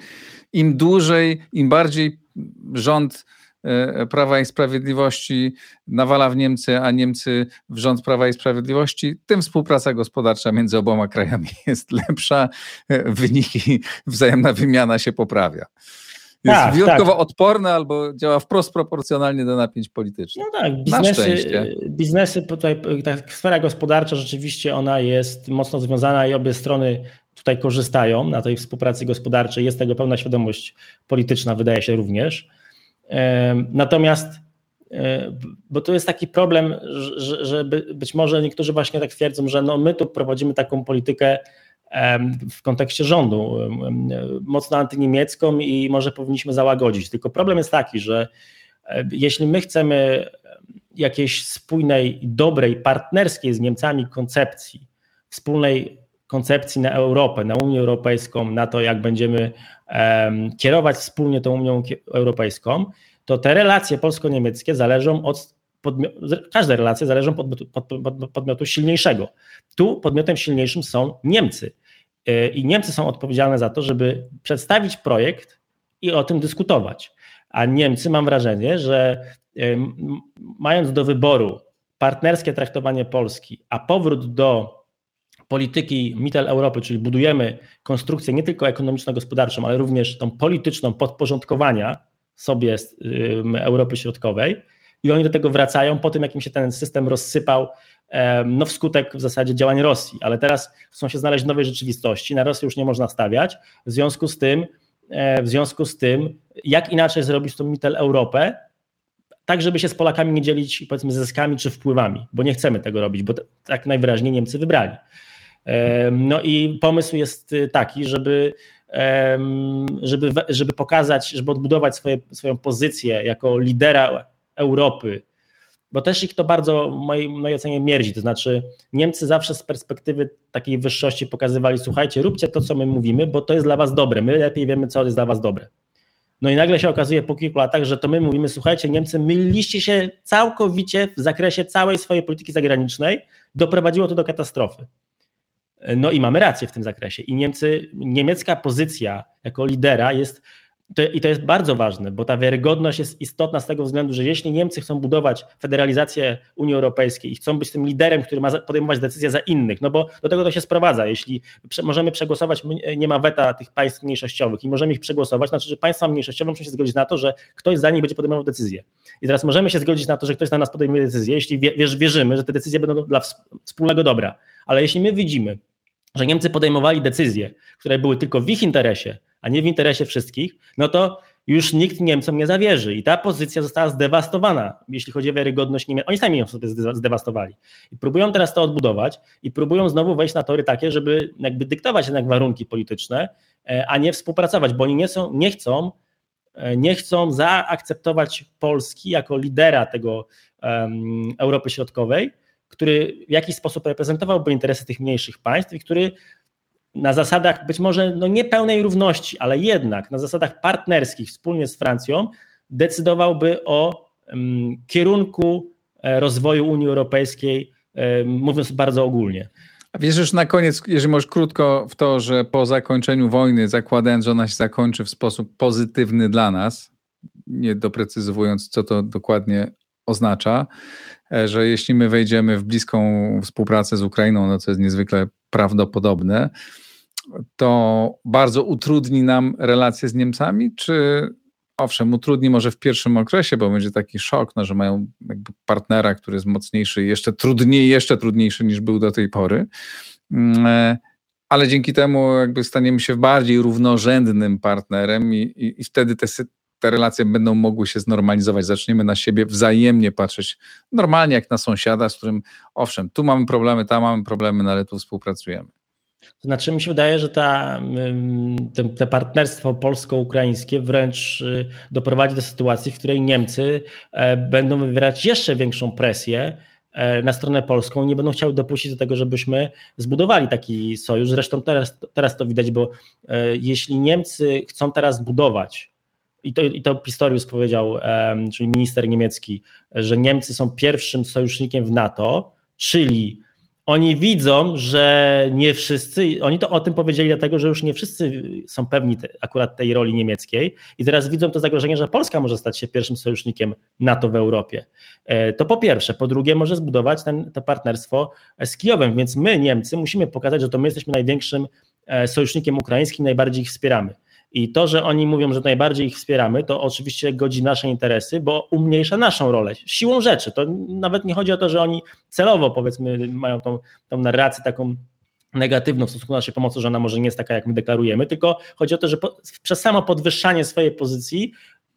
im dłużej, im bardziej rząd Prawa i Sprawiedliwości nawala w Niemcy, a Niemcy w rząd Prawa i Sprawiedliwości, tym współpraca gospodarcza między oboma krajami jest lepsza, y, wyniki, wzajemna wymiana się poprawia jest tak, wyjątkowo tak. odporne albo działa wprost proporcjonalnie do napięć politycznych. No tak, biznesy, biznesy tutaj, ta sfera gospodarcza rzeczywiście ona jest mocno związana i obie strony tutaj korzystają na tej współpracy gospodarczej. Jest tego pełna świadomość polityczna, wydaje się również. Natomiast bo to jest taki problem, że, że być może niektórzy właśnie tak twierdzą, że no my tu prowadzimy taką politykę w kontekście rządu, mocno antyniemiecką i może powinniśmy załagodzić. Tylko problem jest taki, że jeśli my chcemy jakiejś spójnej, dobrej, partnerskiej z Niemcami koncepcji, wspólnej koncepcji na Europę, na Unię Europejską, na to, jak będziemy kierować wspólnie tą Unią Europejską, to te relacje polsko-niemieckie zależą od każde relacje zależą od podmiotu, silniejszego. Tu podmiotem silniejszym są Niemcy. E, I Niemcy są odpowiedzialne za to, żeby przedstawić projekt i o tym dyskutować. A Niemcy, mam wrażenie, że e, mając do wyboru partnerskie traktowanie Polski, a powrót do polityki Mittel Europy, czyli budujemy konstrukcję nie tylko ekonomiczno-gospodarczą, ale również tą polityczną podporządkowania sobie Europy Środkowej, i oni do tego wracają po tym, jak im się ten system rozsypał no wskutek w zasadzie działań Rosji, ale teraz chcą się znaleźć w nowej rzeczywistości, na Rosję już nie można stawiać, w związku z tym, e, w związku z tym, jak inaczej zrobić tą Mittel Europę, tak żeby się z Polakami nie dzielić powiedzmy zyskami czy wpływami, bo nie chcemy tego robić, bo tak najwyraźniej Niemcy wybrali. No i pomysł jest taki, żeby, żeby, żeby pokazać, żeby odbudować swoje, swoją pozycję jako lidera Europy bo też ich to bardzo w mojej, mojej ocenie mierdzi. To znaczy, Niemcy zawsze z perspektywy takiej wyższości pokazywali: słuchajcie, róbcie to, co my mówimy, bo to jest dla was dobre. My lepiej wiemy, co jest dla was dobre. No i nagle się okazuje po kilku latach, że to my mówimy, słuchajcie, Niemcy myliliście się całkowicie w zakresie całej swojej polityki zagranicznej, doprowadziło to do katastrofy. No i mamy rację w tym zakresie. I Niemcy, niemiecka pozycja jako lidera jest to, I to jest bardzo ważne, bo ta wiarygodność jest istotna z tego względu, że jeśli Niemcy chcą budować federalizację Unii Europejskiej i chcą być tym liderem, który ma podejmować decyzje za innych, no bo do tego to się sprowadza. Jeśli prze, możemy przegłosować, nie ma weta tych państw mniejszościowych i możemy ich przegłosować, znaczy, że państwa mniejszościowe muszą się zgodzić na to, że ktoś za nich będzie podejmował decyzje. I teraz możemy się zgodzić na to, że ktoś za nas podejmuje decyzje, jeśli wierzymy, że te decyzje będą dla wspólnego dobra. Ale jeśli my widzimy, że Niemcy podejmowali decyzje, które były tylko w ich interesie, a nie w interesie wszystkich, no to już nikt Niemcom nie zawierzy. I ta pozycja została zdewastowana, jeśli chodzi o wiarygodność Niemiec. Oni sami ją sobie zdewastowali. I próbują teraz to odbudować i próbują znowu wejść na tory takie, żeby jakby dyktować jednak warunki polityczne, e, a nie współpracować, bo oni nie, są, nie chcą e, nie chcą zaakceptować Polski jako lidera tego um, Europy Środkowej, który w jakiś sposób reprezentowałby interesy tych mniejszych państw i który na zasadach być może no nie pełnej równości, ale jednak na zasadach partnerskich wspólnie z Francją decydowałby o um, kierunku e, rozwoju Unii Europejskiej, um, mówiąc bardzo ogólnie. A wierzysz na koniec, jeżeli możesz krótko w to, że po zakończeniu wojny, zakładając, że ona się zakończy w sposób pozytywny dla nas, nie doprecyzowując, co to dokładnie oznacza, że jeśli my wejdziemy w bliską współpracę z Ukrainą, no co jest niezwykle prawdopodobne, to bardzo utrudni nam relacje z Niemcami, czy owszem, utrudni może w pierwszym okresie, bo będzie taki szok, no, że mają partnera, który jest mocniejszy, jeszcze trudniej, jeszcze trudniejszy niż był do tej pory. Mm, e, ale dzięki temu jakby staniemy się bardziej równorzędnym partnerem i, i, i wtedy te, te relacje będą mogły się znormalizować. Zaczniemy na siebie wzajemnie patrzeć normalnie jak na sąsiada, z którym owszem, tu mamy problemy, tam mamy problemy, no ale tu współpracujemy. To znaczy mi się wydaje, że ta, te, te partnerstwo polsko-ukraińskie wręcz y, doprowadzi do sytuacji, w której Niemcy e, będą wywierać jeszcze większą presję e, na stronę polską i nie będą chciały dopuścić do tego, żebyśmy zbudowali taki sojusz. Zresztą teraz, teraz to widać, bo e, jeśli Niemcy chcą teraz budować i to, i to Pistorius powiedział, czyli minister niemiecki, że Niemcy są pierwszym sojusznikiem w NATO, czyli oni widzą, że nie wszyscy, oni to o tym powiedzieli dlatego, że już nie wszyscy są pewni te, akurat tej roli niemieckiej i teraz widzą to zagrożenie, że Polska może stać się pierwszym sojusznikiem NATO w Europie. E, to po pierwsze. Po drugie może zbudować ten, to partnerstwo z Kijowem, więc my Niemcy musimy pokazać, że to my jesteśmy największym e, sojusznikiem ukraińskim, najbardziej ich wspieramy. I to, że oni mówią, że najbardziej ich wspieramy, to oczywiście godzi nasze interesy, bo umniejsza naszą rolę. Siłą rzeczy. To nawet nie chodzi o to, że oni celowo, powiedzmy, mają tą, tą narrację taką negatywną w stosunku do naszej pomocy, że ona może nie jest taka, jak my deklarujemy, tylko chodzi o to, że po, przez samo podwyższanie swojej pozycji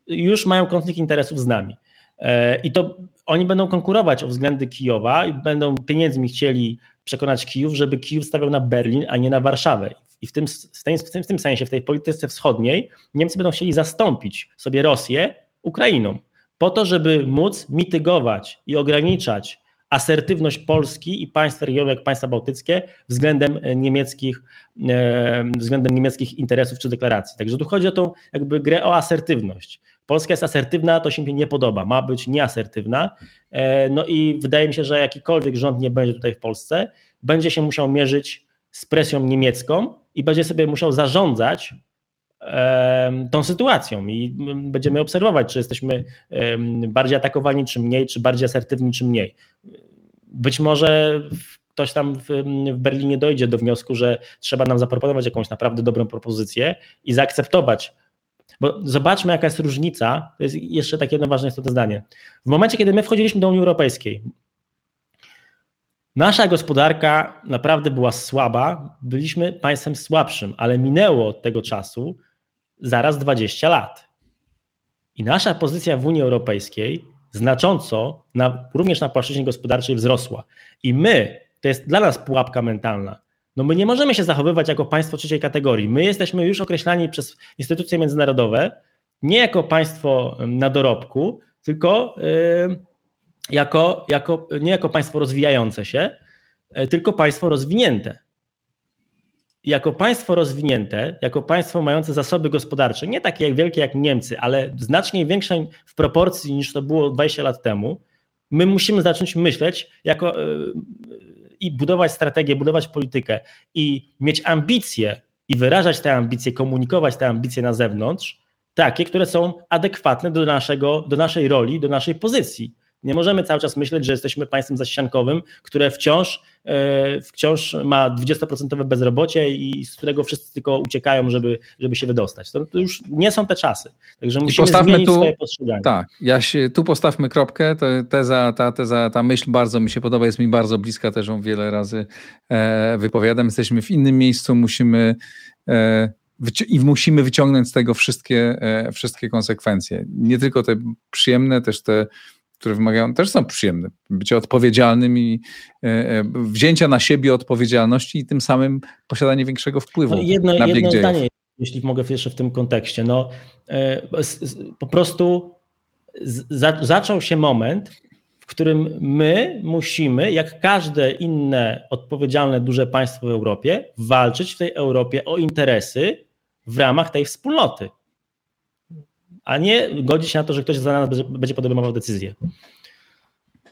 już mają konflikt interesów z nami. E, I to oni będą konkurować o względy Kijowa i będą pieniędzmi chcieli przekonać Kijów, żeby Kijów stawiał na Berlin, a nie na Warszawę. I w tym, w, tym, w tym sensie, w tej polityce wschodniej, Niemcy będą chcieli zastąpić sobie Rosję Ukrainą, po to, żeby móc mitygować i ograniczać asertywność Polski i państw regionu, jak państwa bałtyckie, względem niemieckich, e, względem niemieckich interesów czy deklaracji. Także tu chodzi o tą jakby grę o asertywność. Polska jest asertywna, to się mi nie podoba, ma być nieasertywna. E, no i wydaje mi się, że jakikolwiek rząd nie będzie tutaj w Polsce, będzie się musiał mierzyć z presją niemiecką i będzie sobie musiał zarządzać tą sytuacją i będziemy obserwować, czy jesteśmy bardziej atakowani, czy mniej, czy bardziej asertywni, czy mniej. Być może ktoś tam w, Berlinie dojdzie do wniosku, że trzeba nam zaproponować jakąś naprawdę dobrą propozycję i zaakceptować. Bo zobaczmy, jaka jest różnica. To jest jeszcze takie jedno ważne to zdanie. W momencie, kiedy my wchodziliśmy do Unii Europejskiej, Nasza gospodarka naprawdę była słaba, byliśmy państwem słabszym, ale minęło od tego czasu zaraz 20 lat. I nasza pozycja w Unii Europejskiej znacząco, na, również na płaszczyźnie gospodarczej, wzrosła. I my, to jest dla nas pułapka mentalna. No my nie możemy się zachowywać jako państwo trzeciej kategorii. My jesteśmy już określani przez instytucje międzynarodowe nie jako państwo na dorobku, tylko. Yy, jako, jako, nie jako państwo rozwijające się, e, tylko państwo rozwinięte. jako państwo rozwinięte, jako państwo mające zasoby gospodarcze, nie takie jak wielkie jak Niemcy, ale znacznie większe w proporcji niż to było 20 lat temu, my musimy zacząć myśleć jako, yy, i budować strategię, budować politykę i mieć ambicje i wyrażać te ambicje, komunikować te ambicje na zewnątrz, takie, które są adekwatne do, naszego, do naszej roli, do naszej pozycji. Nie możemy cały czas myśleć, że jesteśmy państwem zaściankowym, które wciąż, e, wciąż ma 20% bezrobocie i z którego wszyscy tylko uciekają, żeby, żeby się wydostać. To, to już nie są te czasy. Także musimy zmienić tu, swoje postrzeganie. Tak, ja się, tu postawmy kropkę. To teza, ta, teza, ta myśl bardzo mi się podoba, jest mi bardzo bliska, też ją wiele razy e, wypowiadam. Jesteśmy w innym miejscu, musimy e, i musimy wyciągnąć z tego wszystkie, wszystkie konsekwencje. Nie tylko te przyjemne, też te które wymagają, też są przyjemne. Bycie odpowiedzialnym i e, e, wzięcia na siebie odpowiedzialności i tym samym posiadanie większego wpływu no jedno, na jedno zdanie, jeśli mogę jeszcze w tym kontekście. No, e, po prostu za, zaczął się moment, w którym my musimy, jak każde inne odpowiedzialne duże państwo w Europie, walczyć w tej Europie o interesy w ramach tej wspólnoty a nie godzić się na to, że ktoś za nas będzie podejmował decyzję.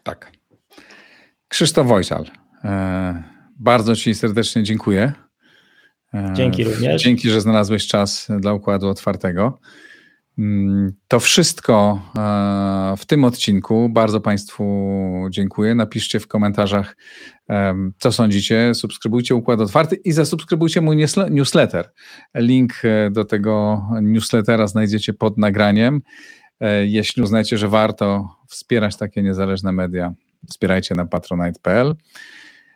Tak. Krzysztof Wojsal, e, bardzo Ci serdecznie dziękuję. E, Dzięki również. Dzięki, że znalazłeś czas dla Układu Otwartego. Mm, to wszystko e, w tym odcinku. Bardzo Państwu dziękuję. Napiszcie w komentarzach, co sądzicie. Subskrybujcie Układ Otwarty i zasubskrybujcie mój newsletter. Link e, do tego newslettera znajdziecie pod nagraniem. E, jeśli uznajecie, że warto wspierać takie niezależne media, wspierajcie na patronite.pl.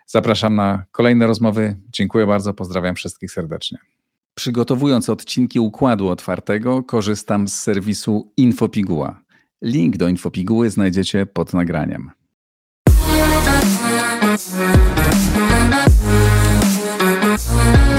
Zapraszam na kolejne rozmowy. Dziękuję bardzo. Pozdrawiam wszystkich serdecznie. Przygotowując odcinki układu otwartego, korzystam z serwisu Infopiguła. Link do Infopiguły znajdziecie pod nagraniem. Thank you.